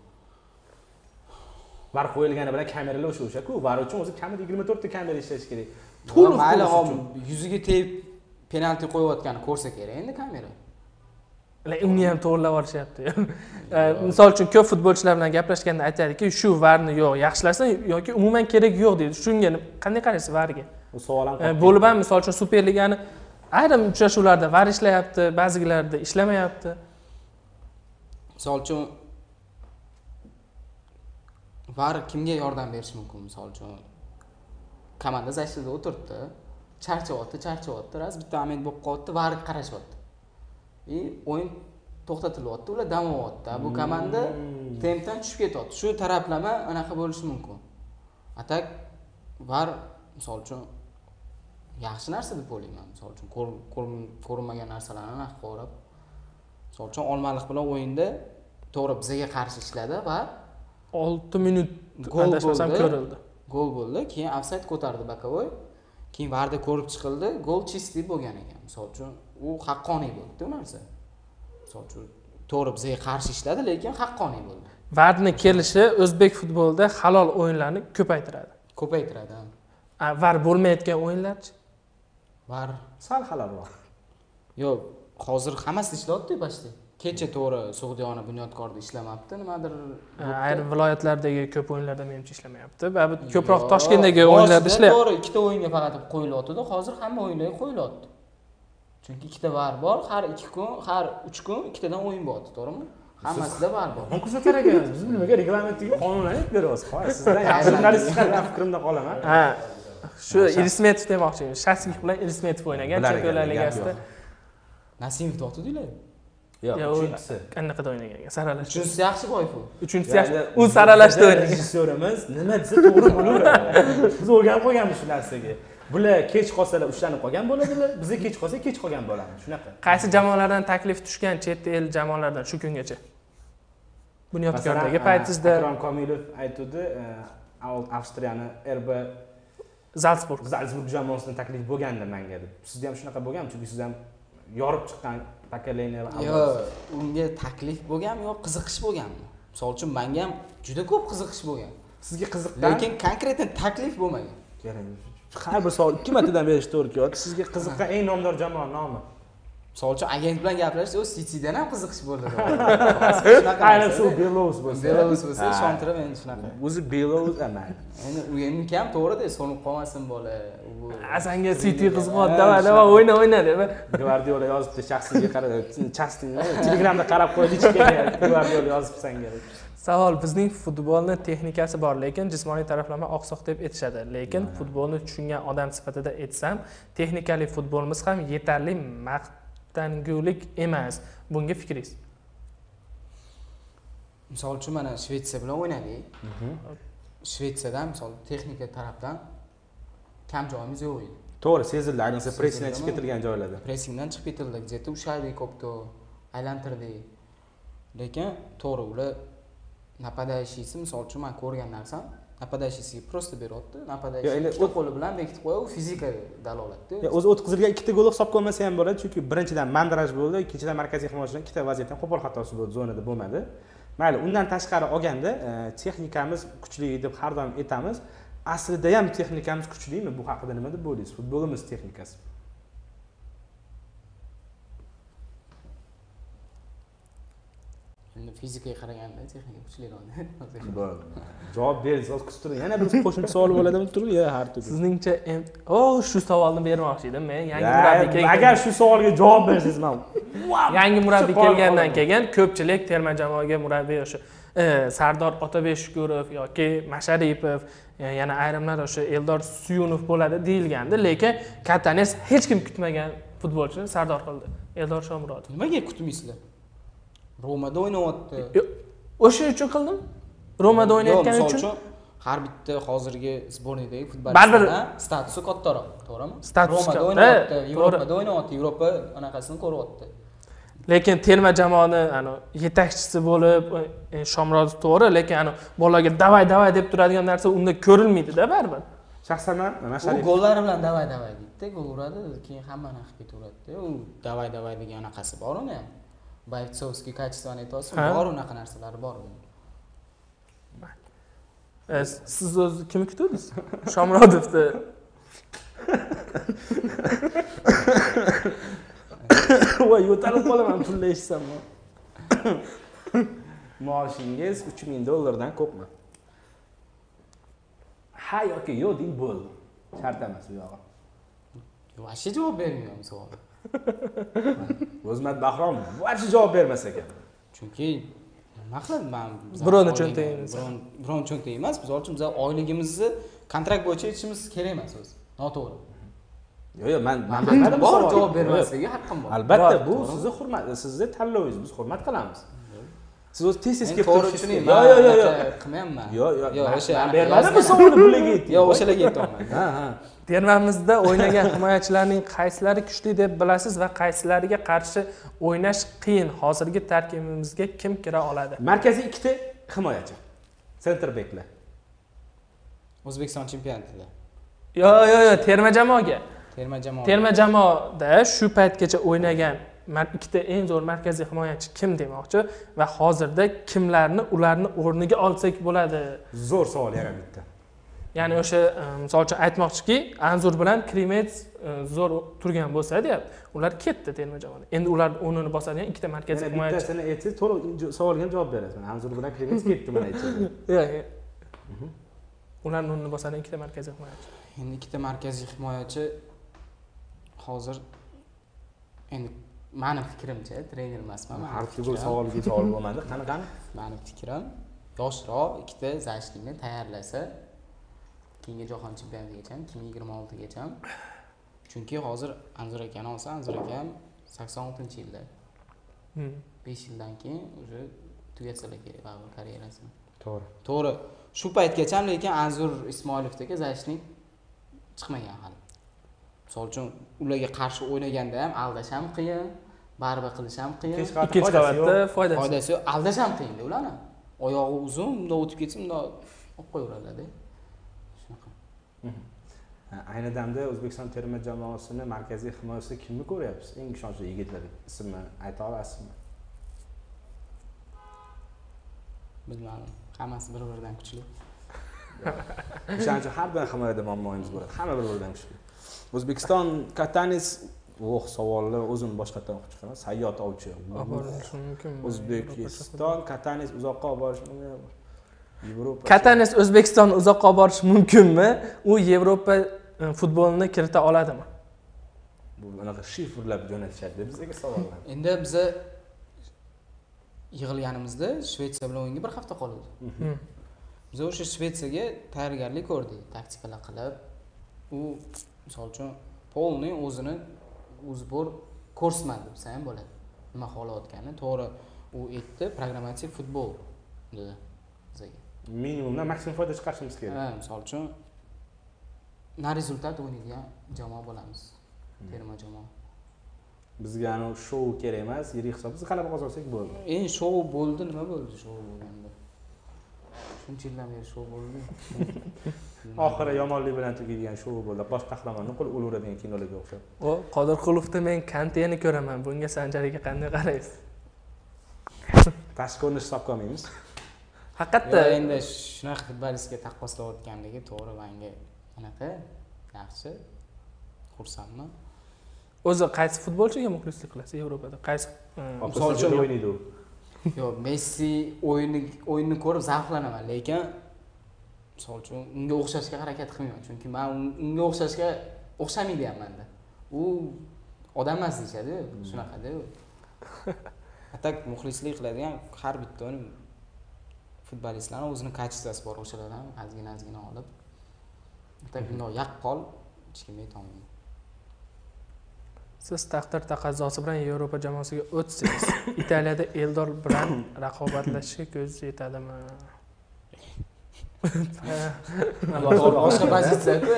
var qo'yilgani bilan kameralar o'sha o'shaku var uchun o'zi kamida yigirma to'rtta kamera ishlashi kerak to'liq mayli yuziga tegib penalti qo'yayotganini ko'rsa kerak endi kamera uni ham to'g'irlab yuborishyapti. *laughs* Misol uchun ko'p futbolchilar bilan gaplashganda aytadiki shu varni yo'q yaxshilasin yoki umuman keragi yo'q deydi. Shunga qanday qaraysiz varga bu savol ham bo'lib ham misol uchun superligani ayrim uchrashuvlarda var ishlayapti ba'zilarida ishlamayapti. Misol uchun var kimga yordam berishi mumkin? Misol uchun komanda защитада o'tiribdi. Charchyapti charchyapti raz bitta moment bo'lib qolyapti var qarashyapti и o'yin to'xtatilyapti. Ular dam olyapti bu komanda tempdan tushib ketyapti. Shu taraflama anaqa bo'lishi mumkin. A tak var misol uchun yaxshi narsa deb o'ylayman. Misol uchun ko'r- ko'r- ko'rinmagan narsalarni aniq ko'rib misol uchun olmaliq bilan o'yinda to'g'ri bizaga qarshi ishladi va olti minut Gol adashmasam bo'ldi. ko'rildi. Gol bo'ldi. Keyin ofsayd ko'tardi bokovой keyin varda ko'rib chiqildi gol чистый bo'lgan ekan. Misol uchun u haqqoniy bo'ldi u narsa. Misol uchun to'g'ri bizaga qarshi ishladi lekin haqqoniy bo'ldi. Varni kelishi o'zbek futbolida halol o'yinlarni ko'paytiradi. Ko'paytiradi var bo'lmayotgan o'yinlarchi? Var sal halolroq yo'q hozir hammasi ishlayapti почти kecha to'g'ri sug'diyona bunyodkorda ishlamabdi nimadir ayrim viloyatlardagi ko'p o'yinlarda menimcha ishlamayapti baribir ko'proq toshkentdagi o'yinlarda ishlayapti. to'g'ri ikkita o'yinga faqat qo'yilyaptida hozir hamma o'yinlarga qo'yilyapti chunki ikkita var bor har ikki kun har uch kun ikkitadan o'yin bo'lyapti to'g'rimi? Hammasida var bor. Qonun ko'rsatar ekansiz biz nimaga reglamentdagi qonunlarni aytib beryapsiz hoy sizdan yaxshi jurnalistika bilan fikrimda qolaman. Ha shu irismetov demoqchiman shaskix bilan irismetov o'ynagan chempionlar ekan, ligasida. nasimov totdilar yo'q Yo'q, uchinchisi. qanaqada o'ynagan saralash uchinchisi yaxshi boyfu uchinchisi yaxshi. U saralashda o'ynagan. rejissyorimiz nima desa to'g'ri bo'laveradi. Biz o'rganib qolganmiz shu narsaga. Bular kech qolsalar ushlanib qolgan bo'ladilar biza kech qolsa kech qolgan bo'lamiz shunaqa. Qaysi jamoalardan taklif tushgan chet el jamoalardan shu kungacha? Bunyodkordagi paytingizda akrom komilov aytuvdi e, avstriyani rb zalsburg zalsburg jamoasidan taklif bo'lgandi manga deb. Sizda ham shunaqa bo'lganmi? Chunki siz ham yorib chiqqan pokoleniya yo'q unga taklif bo'lganmi yo qiziqish bo'lganmi misol uchun manga ham juda ko'p qiziqish bo'lgan. Sizga qiziqqan lekin konkretно taklif bo'lmagan. Har bir savol ikki martadan berish to'g'ri kelyapti sizga qiziqqan eng nomdor jamoa nomi? Misol uchun agent bilan gaplashish u sitidan ham qiziqish bo'ldi. *laughs* Ayniqsa u belarus bo'lsa. Belarus bo'lsa ishontirib endi shunaqa. O'zi belarus endi uniki ham to'g'rida so'nib qolmasin bola sanga siti qiziqyapti давай давай o'yna o'yna deb gvardiola yozibdi shaxsiyga qarab chastinga telegramda qarab qo'ydi gvardiola yozibdi senga savol bizning futbolni texnikasi bor lekin jismoniy taraflama oqsoq deb aytishadi lekin futbolni tushungan odam sifatida aytsam texnikali futbolimiz ham yetarli maqtangulik emas bunga fikringiz misol uchun mana shvetsiya bilan o'ynadik shvetsiyada misol texnika tarafdan kam joyimiz yo'q edi. To'g'ri sezildi. Ayniqsa pressingdan chiqib ketilgan joylarda. Pressingdan chiqib ketildi. Где то ushladik ko'pto aylantirdik lekin to'g'ri ular нападающийsi misol uchun man ko'rgan narsam нападающийsiga просто beryapti нападающий ikkita qo'li bilan bekitib qo'yadi u fizika dalolatda. O'zi o'tkazilgan ikkita gol hisobga olmasa ham bo'ladi. Chunki birinchidan mandraj bo'ldi ikkinchidan markaziy himoyachidan ikkita vaziyatdan qo'pol xatosi bo'ldi. Zonada bo'lmadi. Mayli undan tashqari olganda e, texnikamiz kuchli deb har doim aytamiz aslida ham texnikamiz kuchlimi? Bu haqida nima deb o'ylaysiz? Futbolimiz texnikasi. Endi fizikaga qaraganda texnika kuchliroq *laughs* bo'ldi javob beringiz hozir kutib turing yana bir qo'shimcha savol bo'ladimi turib yo har turli sizningcha o shu savolni bermoqchi edim men. Yangi murabbiy agar shu savolga javob bersangiz man yangi murabbiy kelgandan keyin ko'pchilik terma jamoaga murabbiy o'sha sardor otabek shukurov yoki masharipov e, yana ayrimlar o'sha eldor suyunov bo'ladi deyilgandi. Lekin kattanes hech kim kutmagan futbolchini sardor qildi. Eldor shomurodov. Nimaga kutmaysizlar? Romada o'ynayapti. O'sha uchun qildim. Romada o'ynayotgani uchun. har bitta hozirgi sborniydagi baribir statusi kattaroq to'g'rimi? Status romada o'ynayapti yevropada o'ynayapti yevropa anaqasini ko'ryapti lekin terma jamoani yetakchisi bo'lib e, shomurodov to'g'ri lekin bolaga davay davay deb turadigan narsa unda ko'rilmaydida baribir. Shaxsan man u gollari bilan davay davay deydida gol uradi keyin hammani qilib ketaveradida u davay davay degan anaqasi bor uni. Ham бойцовский качествоni aytyapsizmi bor unaqa narsalari bor e, siz o'zi kimni kutdingiz? Shomurodovni *laughs* *laughs* voy yo'talib qolaman pulni eshitsam *coughs* maoshingiz uch ming dollardan ko'pmi? Ha yoki yo'q deng bo'ldi. Shart emas bu yog'i. Вообще javob bermayman savolga *laughs* o'zmat bahrom вообще javob bermas ekan. Chunki nima qiladi man? Birovni cho'ntagi birovni cho'ntagi emas misol uchun biz oyligimizni kontrakt bo'yicha aytishimiz kerak emas o'zi. Noto'g'ri yo'q man man bor javob bermasligiga haqqim bor. Albatta bu sizni hurmat sizni tanlovingiz biz hurmat qilamiz. Siz o'zi tez tez kelib to'g'ri tushuning yo'q yo'q yo'q qilmayapman. Yo'q yo'q yo'q o'sha bermadim bu savolni bularga ayting yo'q o'shalarga aytyapman ha ha. Termamizda o'ynagan himoyachilarning qaysilari kuchli deb bilasiz va qaysilariga qarshi o'ynash qiyin? Hozirgi tarkibimizga kim kira oladi? Markaziy ikkita himoyachi. Sentr beklar o'zbekiston chempionatida. Yo'q yo'q yo'q terma jamoaga terma jamoa. Terma jamoada shu paytgacha o'ynagan ikkita eng zo'r markaziy himoyachi kim demoqchi va hozirda kimlarni ularni o'rniga olsak bo'ladi? Zo'r savol yana bitta. Ya'ni o'sha e, misol uchun aytmoqchiki anzur bilan krimets e, zo'r turgan bo'lsa deyapti. Ular ketdi terma jamoadan endi ular o'rnini bosadigan ikkita markaziy himoyachi. bittasini aytsangiz to'liq savolga ham javob berasiz anzur bilan krimets ketdi mana aytsangiz. *laughs* Yo'q ularni o'rnini bosadigan ikkita markaziy himoyachi. Endi ikkita markaziy himoyachi hozir endi mani fikrimcha trener emasman har turli savolga savol *laughs* bo'lmadi. Qani qani mani fikrim yoshroq ikkita защитникni tayyorlasa keyingi jahon chempionatigacha ikki ming yigirma oltigacha. Chunki hozir anzur akani olsa anzur aka ham sakson oltinchi yilda. Hmm. besh yildan keyin уже tugatsalar kerak baribir karyerasini. To'g'ri. To'g'ri. Shu paytgacha lekin anzur ismoilovdagi защитник chiqmagan hali misol uchun ularga qarshi o'ynaganda ham aldash ham qiyin baribir qilish ham qiyin. Ikkinchi qavatda foydasi foydasi. Yo'q. Aldash ham qiyinda ularni. Oyog'i uzun bundoq o'tib ketsa bundoq olib qo'yaveradilarda ayni damda o'zbekiston terma jamoasini markaziy himoyasida kimni ko'ryapsiz eng ishonchli yigitlar ismini ayta olasizmi? Bilmadim. Hammasi bir biridan kuchli. O'shaning uchun har doim himoyada muammoyimiz bo'ladi. Hamma bir biridan kuchli o'zbekiston katanis oh savolni o'zim boshqatdan o'qib chiqaman. Sayyod ovchi. Olib borilishi mumkinmi o'zbekiston katanis. Uzoqqa olib borishi mumkin yevropa katanes o'zbekistonni uzoqqa olib borishi mumkinmi? U yevropa e, futbolini kirita oladimi? Bu bunaqa shifrlab jo'natishadi bizga savollar. Endi biza yig'ilganimizda shvetsiya bilan o'yinga bir hafta qoldi Hmm. biz o'sha shvetsiyaga tayyorgarlik ko'rdik. Taktikalar qilib u misol uchun polniy o'zini uzbor ko'rsatmadi desa ham bo'ladi nima xohlayotganini to'g'ri u aytdi pragmatik futbol dedi bizaga minimumdan maksimum foyda chiqarishimiz kerak. Ha misol uchun na rezultat o'ynaydigan jamoa bo'lamiz. Terma jamoa. Bizga anavi shou kerak emas yirik hisob biz g'alaba qozonsak bo'ldi. Endi shou bo'ldi. Nima bo'ldi shou bo'lganda shuncha yildan beri shou bo'ldi. *laughs* Oxiri yomonlik bilan tugaydigan shou bo'ldi. Bosh qahramonni qo'l o'laveradigan kinolarga o'xshab. O qodirqulovda men kanteni ko'raman. Bunga sanjariga qanday qaraysiz? *laughs* Tashqi ko'rinish hisobga olmaymiz haqiqatda endi shunaqa futbolistga taqqoslayotganligi to'g'ri manga anaqa yaxshi xursandman. O'zi qaysi futbolchiga muxlislik qilasiz yevropada? Qaysi e, Misol uchun- o'ynaydi u yo'q messi o'yini o'yinini ko'rib zavqlanaman lekin misol uchun unga o'xshashga harakat qilmayman chunki man un- unga o'xshashga o'xshamaydi ham manda u odam emas deyishadi shunaqada u a tak muxlislik qiladigan har bitta futbolistlarni o'zini kачествоsi bor o'shalardan ozgina ozgina olib так bundoq yaqqol hech kim aytolmaydi siz taqdir taqozosi bilan yevropa jamoasiga o'tsangiz *coughs* italiyada eldor bilan raqobatlashishga ko'zingiz yetadimi? *laughs* Boshqa pozitsiyaku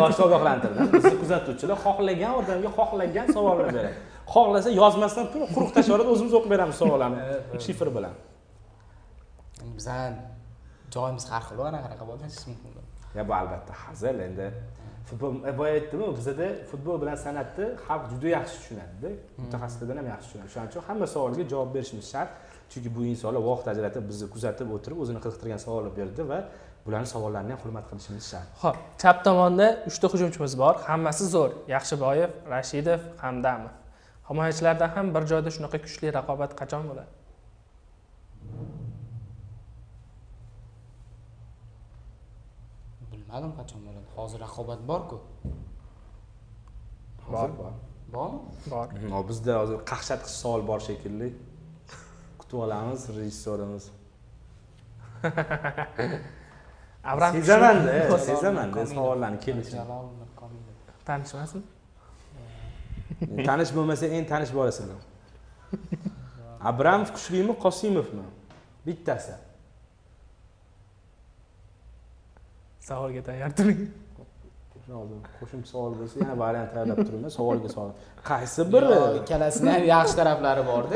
boshqa *laughs* ogohlantirdim bizni kuzatuvchilar xohlagan odamga xohlagan savolni beradi. Xohlasa yozmasdan turib quruq tashlaveradi o'zimiz o'qib beramiz savollarni *laughs* shifr bilan. Bizani joyimiz har xil anaqa raqobatlashish mumkin ya bu albatta hazil endi futbol e, boya aytdimu bizada futbol bilan san'atni xalq juda yaxshi tushunadida mutaxassislardan ham yaxshi tushunadi shuning uchun hamma savolga javob berishimiz shart. Chunki bu insonlar vaqt ajratib bizni kuzatib o'tirib o'zini qiziqtirgan savolni berdi va bularni savollarini ham hurmat qilishimiz shart. Ho'p chap tomonda uchta hujumchimiz bor. Hammasi zo'r. Yaxshiboyev rashidov hamdamov. Himoyachilarda ham bir joyda shunaqa kuchli raqobat qachon bo'ladi? Bilmadim qachon bo'ladi hozir raqobat borku? Hozir? bor. Bormi? Bor. Bizda hozir qaqshatqich savol bor shekilli. Kutib olamiz rejissyorimiz. *laughs* Avram sezamanda sezamanda savollarni kelishini tanishmasin? Tanish bo'lmasa eng tanish bolasini. *laughs* Abramov kuchlimi qosimovmi? Bittasi. Savolga tayyor turing hozir qo'shimcha savol bo'lsa yana variant tayyorlab turibman savolga savol qaysi biri? Ikkalasini ham yaxshi taraflari borda.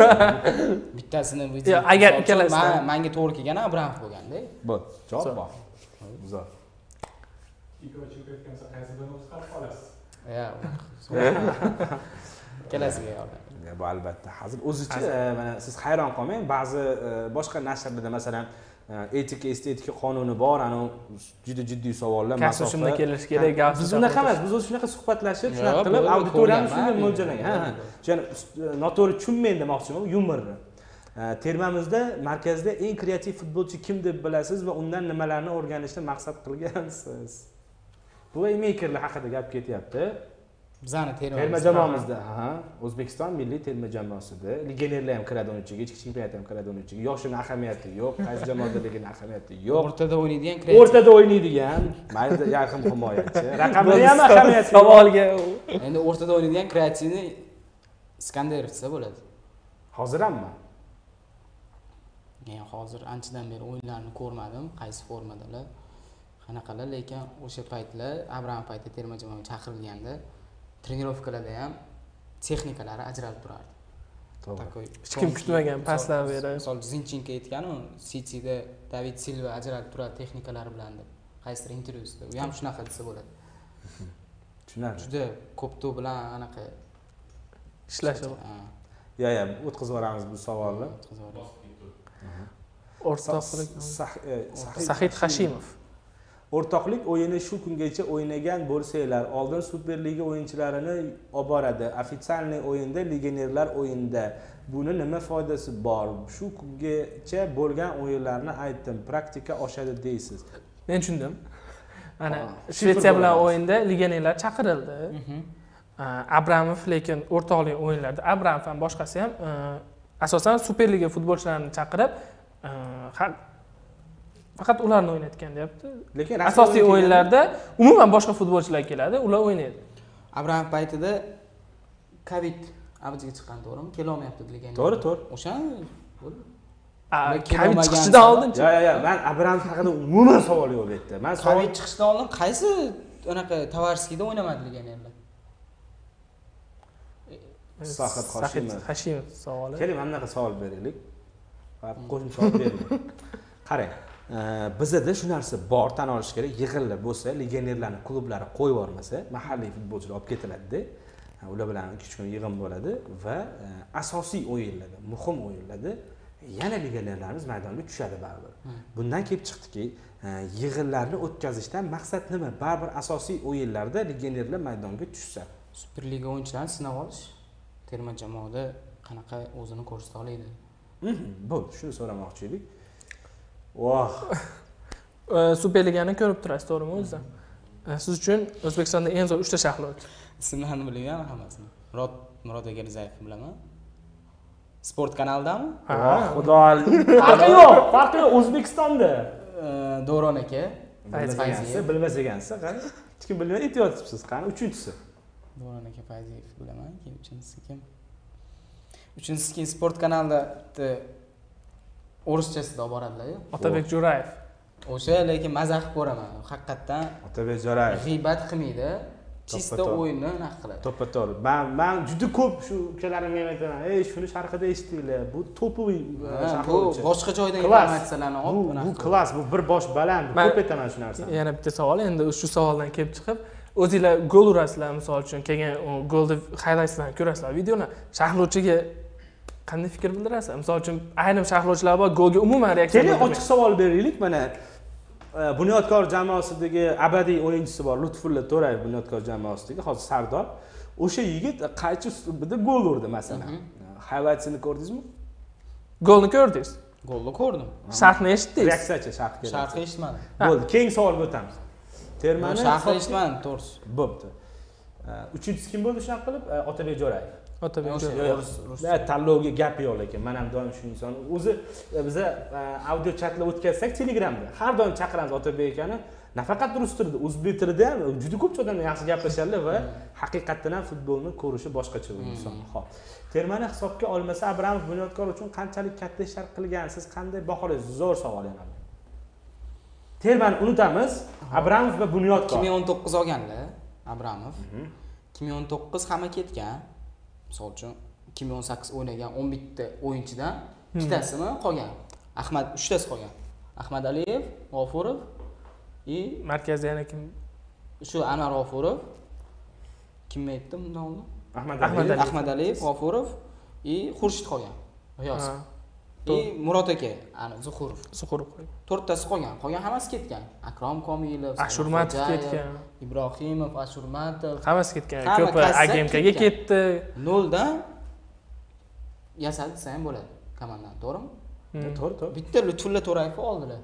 *laughs* Bittasini Yo, agar ikkalasidan- man- manga to'g'ri kelgani abramov bo'lganda bu javob bor. Qaysi birini o'zgartirib qolasiz ikkalasiga yordam. Bu albatta hazil o'zicha e, mana siz hayron qolmang. Ba'zi e, boshqa nashrlarda masalan etika estetika qonuni bor anavi juda jiddiy savollar kasb shunda kelish kerak gap biz unaqa emas biz o'zi shunaqa suhbatlashib shunaqa qilib ko'rganman. shunga mo'ljallangan. Ha ha. O'shani noto'g'ri tushunmang demoqchiman yumorni termamizda markazda eng kreativ futbolchi kim deb bilasiz va undan nimalarni o'rganishni maqsad qilgansiz? Playmakerlar haqida gap ketyapti bizani terma terma jamoamizda. ha o'zbekiston milliy terma jamoasida legionerlar ham kiradi uni ichiga ichki chempionat ham kiradi uni ichiga. Yoshini ahamiyati yo'q qaysi jamoadaligini ahamiyati yo'q. O'rtada o'ynaydigan kreativ. O'rtada o'ynaydigan mayli yarqin himoyachi. Raqamlari ham ahamiyati yo'q. savolga endi o'rtada o'ynaydigan kreativni iskanderov desa bo'ladi. Hozir hammi men hozir anchadan beri o'yinlarini ko'rmadim qaysi formadalar qanaqalar lekin o'sha paytlar abramov payti terma jamoaga chaqirilganda trenirovkalarda ham texnikalari ajralib turardi. To'g'ri. Такой Hech kim kutmagan, paslar beradi. misol zinchenko aytganu sitida david silva ajralib turadi texnikalari bilan deb. Qaysidir intervyusida. U ham shunaqa desa bo'ladi. *laughs* Tushunarli. Juda ko'p to'p bilan anaqa ishlashi yo yo o'tkazib yuboramiz bu savolni. O'tkazib yuboramiz. o'rtoqlik Sah- e, Sahid sahid hashimov o'rtoqlik o'yini shu kungacha o'ynagan bo'lsanglar oldin superliga o'yinchilarini olib boradi ofitsialniy o'yinda legionerlar o'yinida. Buni nima foydasi bor? Shu kungacha bo'lgan o'yinlarni aytdim. Praktika oshadi deysiz. Men tushundim. Mana shvetsiya bilan o'yinda legionerlar chaqirildi. Mhm. abramov lekin o'rtoqlik o'yinlarda abramov ham boshqasi ham asosan superliga futbolchilarini chaqirib ha- faqat ularni o'ynatgan deyapti. Lekin asosiy o'yinlarda umuman boshqa futbolchilar keladi ular o'ynaydi. Abramov paytida covid avjiga chiqqan to'g'rimi? Kelolmayapti legioner to'g'ri to'g'ri. O'sha kelolmagan chiqishidan sabab- oldinchi? Yo yo yo man abramov haqida umuman savol yo'q bu yerda. Man covid chiqishidan oldin qaysi anaqa tovarskiyda o'ynamadi legionerlar Sahid Hoshimov. hashimov. Savoli. Keling mana bunaqa savol beraylik. Faqat qo'shimcha savol bermang *laughs* qarang bizada shu narsa bor tan olish kerak. Yig'inlar bo'lsa legionerlarni klublari qo'yib yubormasa mahalliy futbolchilar olib ketiladida ular bilan kichkina yig'in bo'ladi va e, asosiy o'yinlarda muhim o'yinlarda yana legionerlarimiz maydonga tushadi baribir. Bundan kelib chiqdiki e, yig'inlarni o'tkazishdan maqsad nima? Baribir asosiy o'yinlarda legionerlar maydonga tushsa. Superliga o'yinchilarini sinab olish terma jamoada qanaqa o'zini ko'rsata oladi? Mhm, bo'ldi. Shuni so'ramoqchi edik voh E, *laughs* superligani ko'rib turasiz to'g'rimi o'zidan E, siz uchun o'zbekistonda eng zo'r uchta shahlo ismlarini bilmayman hammasini. Murod murod egalizayevni bilaman. Sport kanalidami? Voh xudo *laughs* farqi yo'q farqi yo'q o'zbekistonda. Davron aka bilmagansiz bilmas ekansiz qani hech kim bilmay aytyapsiz qani uchinchisi. Davron aka fayziyev bilaman keyin uchinchisi kim? Uchinchisi keyin sport kanalida bitta o'rischasida olib boradilar otabek jo'rayev. O'sha lekin maza qilib ko'raman. Haqiqatdan otabek jo'rayev. g'iybat qilmaydi. Chista To'ppa-to'g'ri. o'yinni anaqa qiladi. To'ppa to'g'ri man man juda ko'p shu ukalarimga ham aytaman ey shuni sharhida eshitinglar. Bu to'poviy sharh bu boshqa joydan informatsiyalarni olib bu klass bu bir bosh baland. Ko'p aytaman shu narsani. Yana bitta savol endi shu savoldan kelib chiqib o'zinglar gol urasizlar misol uchun kelgan u golni haylaytlarni ko'rasizlar. Videoni sharhlovchiga qanday fikr bildirasiz? Misol uchun ayrim sharhlovchilar bor golga umuman reaksiya keling ochiq savol beraylik mana. E, bunyodkor jamoasidagi abadiy o'yinchisi bor lutfulla to'rayev bunyodkor jamoasidagi hozir sardor. O'sha yigit qaychi uslubida gol urdi masalan? Hayvaytsini ko'rdingizmi? Golni ko'rdingiz. Golni ko'rdim. Sharhni eshitdingiz. Reaksiyachi sharh kerak sharhni eshitmadim. Bo'ldi keyingi savolga o'tamiz. Termani sharhni eshitmadim to'g'risi. Bo'pti. E, uchinchisi kim bo'ldi shunaqa qilib? E, otabek jo'rayev otabek tanlovga gap yo'q lekin man ham doim shu inson. O'zi e, biza e, audio chatlar o'tkazsak telegramda. Har doim chaqiramiz otabek akani nafaqat rus tilida o'zbek tilida ham juda ko'pcha odamlar yaxshi gaplashadilar va haqiqatdan ham futbolni ko'rishi boshqacha u inson. Hop termani hisobga olmasa abramov bunyodkor uchun qanchalik katta ishlar qilgan? Siz qanday baholaysiz? Zo'r savol yana. Termani unutamiz. Abramov va ikki bunyodkor. Ming o'n to'qqiz olganlar? Abramov ikki ming o'n to'qqiz hamma ketgan misol uchun ikki ming o'n sakkiz o'ynagan o'n bitta o'yinchidan ikkitasimi qolgan. Ahmad uchtasi qolgan. Ahmad aliyev g'ofurov и markazda yana kim? Shu anvar g'ofurov. Kimni aytdim oldin? Ahmad Ahmad aliyev. Aliyev. ahmad aliyev g'ofurov и xurshid qolgan. G'iyos Ha, и murod aka ani zuhurov qo'ygan. to'rttasi qolgan qolgan hammasi ketgan. Akrom komilov ashurmatov ketgan. Ibrohimov ashurmatov. Hammasi ketgan. Ko'pi ketgan. ketdi. Noldan yasadi desa ham bo'ladi. Komandani to'g'rimi? Hmm, to'g'ri to'g'ri. Bitta lutfulla to'rayevni oldilar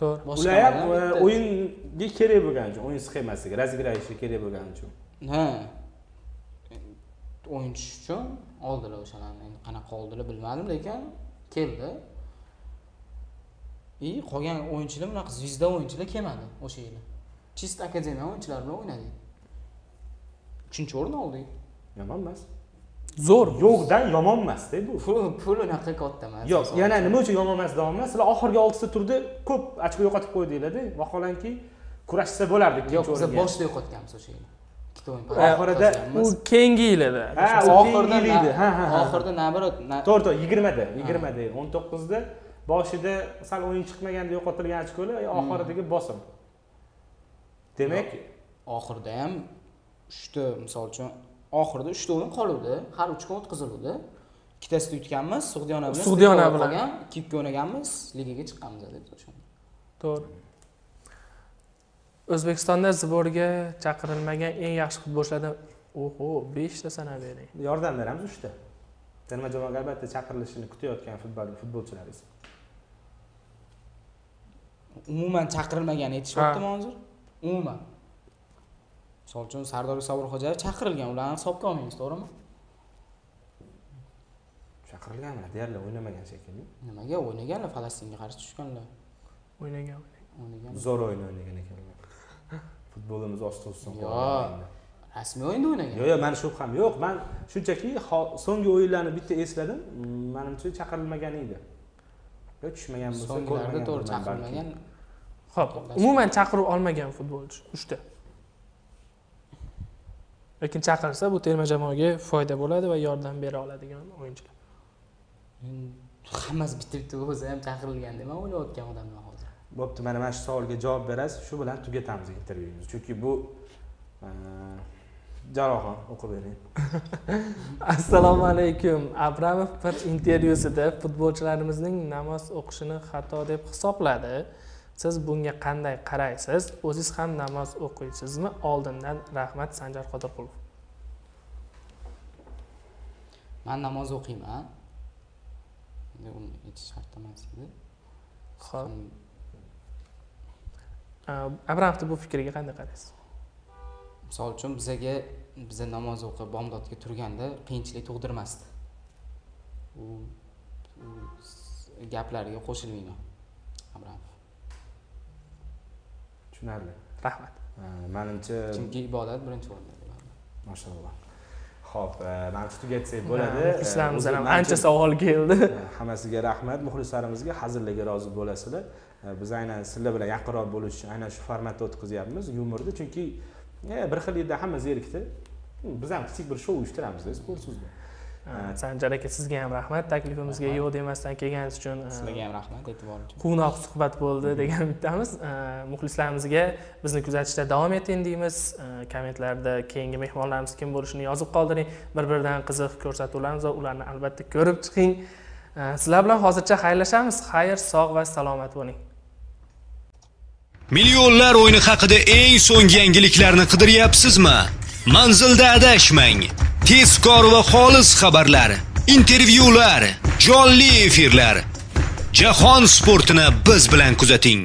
to'g'ri. Ular ham e, o'yinga kerak bo'lgani uchun o'yin sxemasiga razigрающий kerak bo'lgani uchun. Ha. O'yinchi uchun oldilar o'shalarni. Endi qanaqa oldilar bilmadim lekin keldi. И qolgan o'yinchilar bunaqa звезда o'yinchilar kelmadi o'sha yili. Чисто akademiya o'yinchilari bilan o'ynadik uchinchi o'rin oldik yomon emas. Zo'r. Yo'qdan yomon emasda bu. Pul pul unaqa katta emas. Yo'q yana nima uchun yomon emas deyapman sizlar oxirgi oltita turda ko'p ochko yo'qotib qo'ydinglarda. Vaholanki kurashsa bo'lardi yo'q biz boshida yo'qotganmiz o'sha yili Oxirida u keyingi yilida. Ha u oxirida keyingi yil edi. ha ha. Oxirida naоборот to'g'ri to'g'ri yigirmada yigirmada o'n to'qqizda boshida sal o'yin chiqmaganda yo'qotilgan ochkolar oxiridagi bosim. Demak oxirida ham uchta misol uchun oxirida uchta o'yin qoluvdi. Har uch kun o'tkaziluvdi. Ikkitasida yutganmiz sug'diyona bilan Sug'diyona bilan. qolgan ikki ikki o'ynaganmiz ligaga chiqqanmiz deb o'shanda to'g'ri o'zbekistonda sborga chaqirilmagan eng yaxshi futbolchilardan oho beshta sanab bering. Yordam beramiz uchta. Terma jamoaga albatta chaqirilishini kutayotgan futbol futbolchilaringiz umuman chaqirilmaganini aytishyaptimi hozir? Umuman. Misol uchun sardor sobirxo'jayev chaqirilgan ularni hisobga olmaymiz to'g'rimi? Chaqirilganlar deyarli o'ynamagan shekilli. Nimaga o'ynaganlar? Falastinga qarshi tushganlar. O'ynagan o'ynagan. Zo'r o'yin o'ynagan ekanlar futbolimiz osti ustun Yo. qolgan rasmiy o'yinda o'ynagan. Yo'q yo'q mani shubham yo'q. Man shunchaki so'nggi o'yinlarni bitta esladim. Manimcha chaqirilmagan edi. Yo tushmagan bo'lsa so'nggilarda to'g'ri chaqirilmagan. Ho'p umuman chaqiruv olmagan futbolchi uchta. Lekin chaqirsa bu terma jamoaga foyda bo'ladi va yordam bera oladigan o'yinchilar. Hammasi bitta bitta bo'lsa ham chaqirilgan deb man o'ylayotgan odamlar bo'pti mana mana shu savolga javob berasiz. Shu bilan tugatamiz intervyumizni chunki bu e, jalolxon o'qib bering. *laughs* Assalomu alaykum. Abramov bir intervyusida futbolchilarimizning namoz o'qishini xato deb hisobladi. Siz bunga qanday qaraysiz? O'ziz ham namoz o'qiysizmi? Oldindan rahmat sanjar qodirqulov. Man namoz o'qiyman. Endi uni aytish shart emas edi Xo'p. Abramovni bu fikriga qanday qaraysiz? Misol uchun bizaga biza namoz o'qib bomdodga turganda qiyinchilik tug'dirmasdi. U gaplariga qo'shilmayman abramov tushunarli. Rahmat. Manimcha chunki ibodat birinchi o'rinda bo'ladi. Mashalloh. Ho'p manimcha tugatsak *laughs* bo'ladi. Manimcha- ancha savol keldi. Hammasiga rahmat. Muxlislarimizga hazillarga rozi bo'lasizlar biz aynan sizlar bilan yaqinroq bo'lish uchun aynan shu formatda o'tkazyapmiz yumorni chunki e, bir xil yerda hamma zerikdi. Biz ham kichik bir shou uyushtiramizda sport so'zda sanjar aka sizga ham rahmat. Taklifimizga yo'q demasdan kelganingiz uchun e, sizlarga ham rahmat e'tibor uchun. quvnoq suhbat bo'ldi degan umiddamiz. E, muxlislarimizga bizni kuzatishda davom eting deymiz. E, kommentlarda keyingi mehmonlarimiz kim bo'lishini yozib qoldiring. Bir biridan qiziq ko'rsatuvlarimiz va ularni albatta ko'rib chiqing. E, sizlar bilan hozircha xayrlashamiz. Xayr sog' va salomat bo'ling Millionlar o'yini haqida eng so'nggi yangiliklarni qidiryapsizmi? Manzilda adashmang. Tezkor va xolis xabarlar, intervyular, jonli efirlar. Jahon sportini biz bilan kuzating.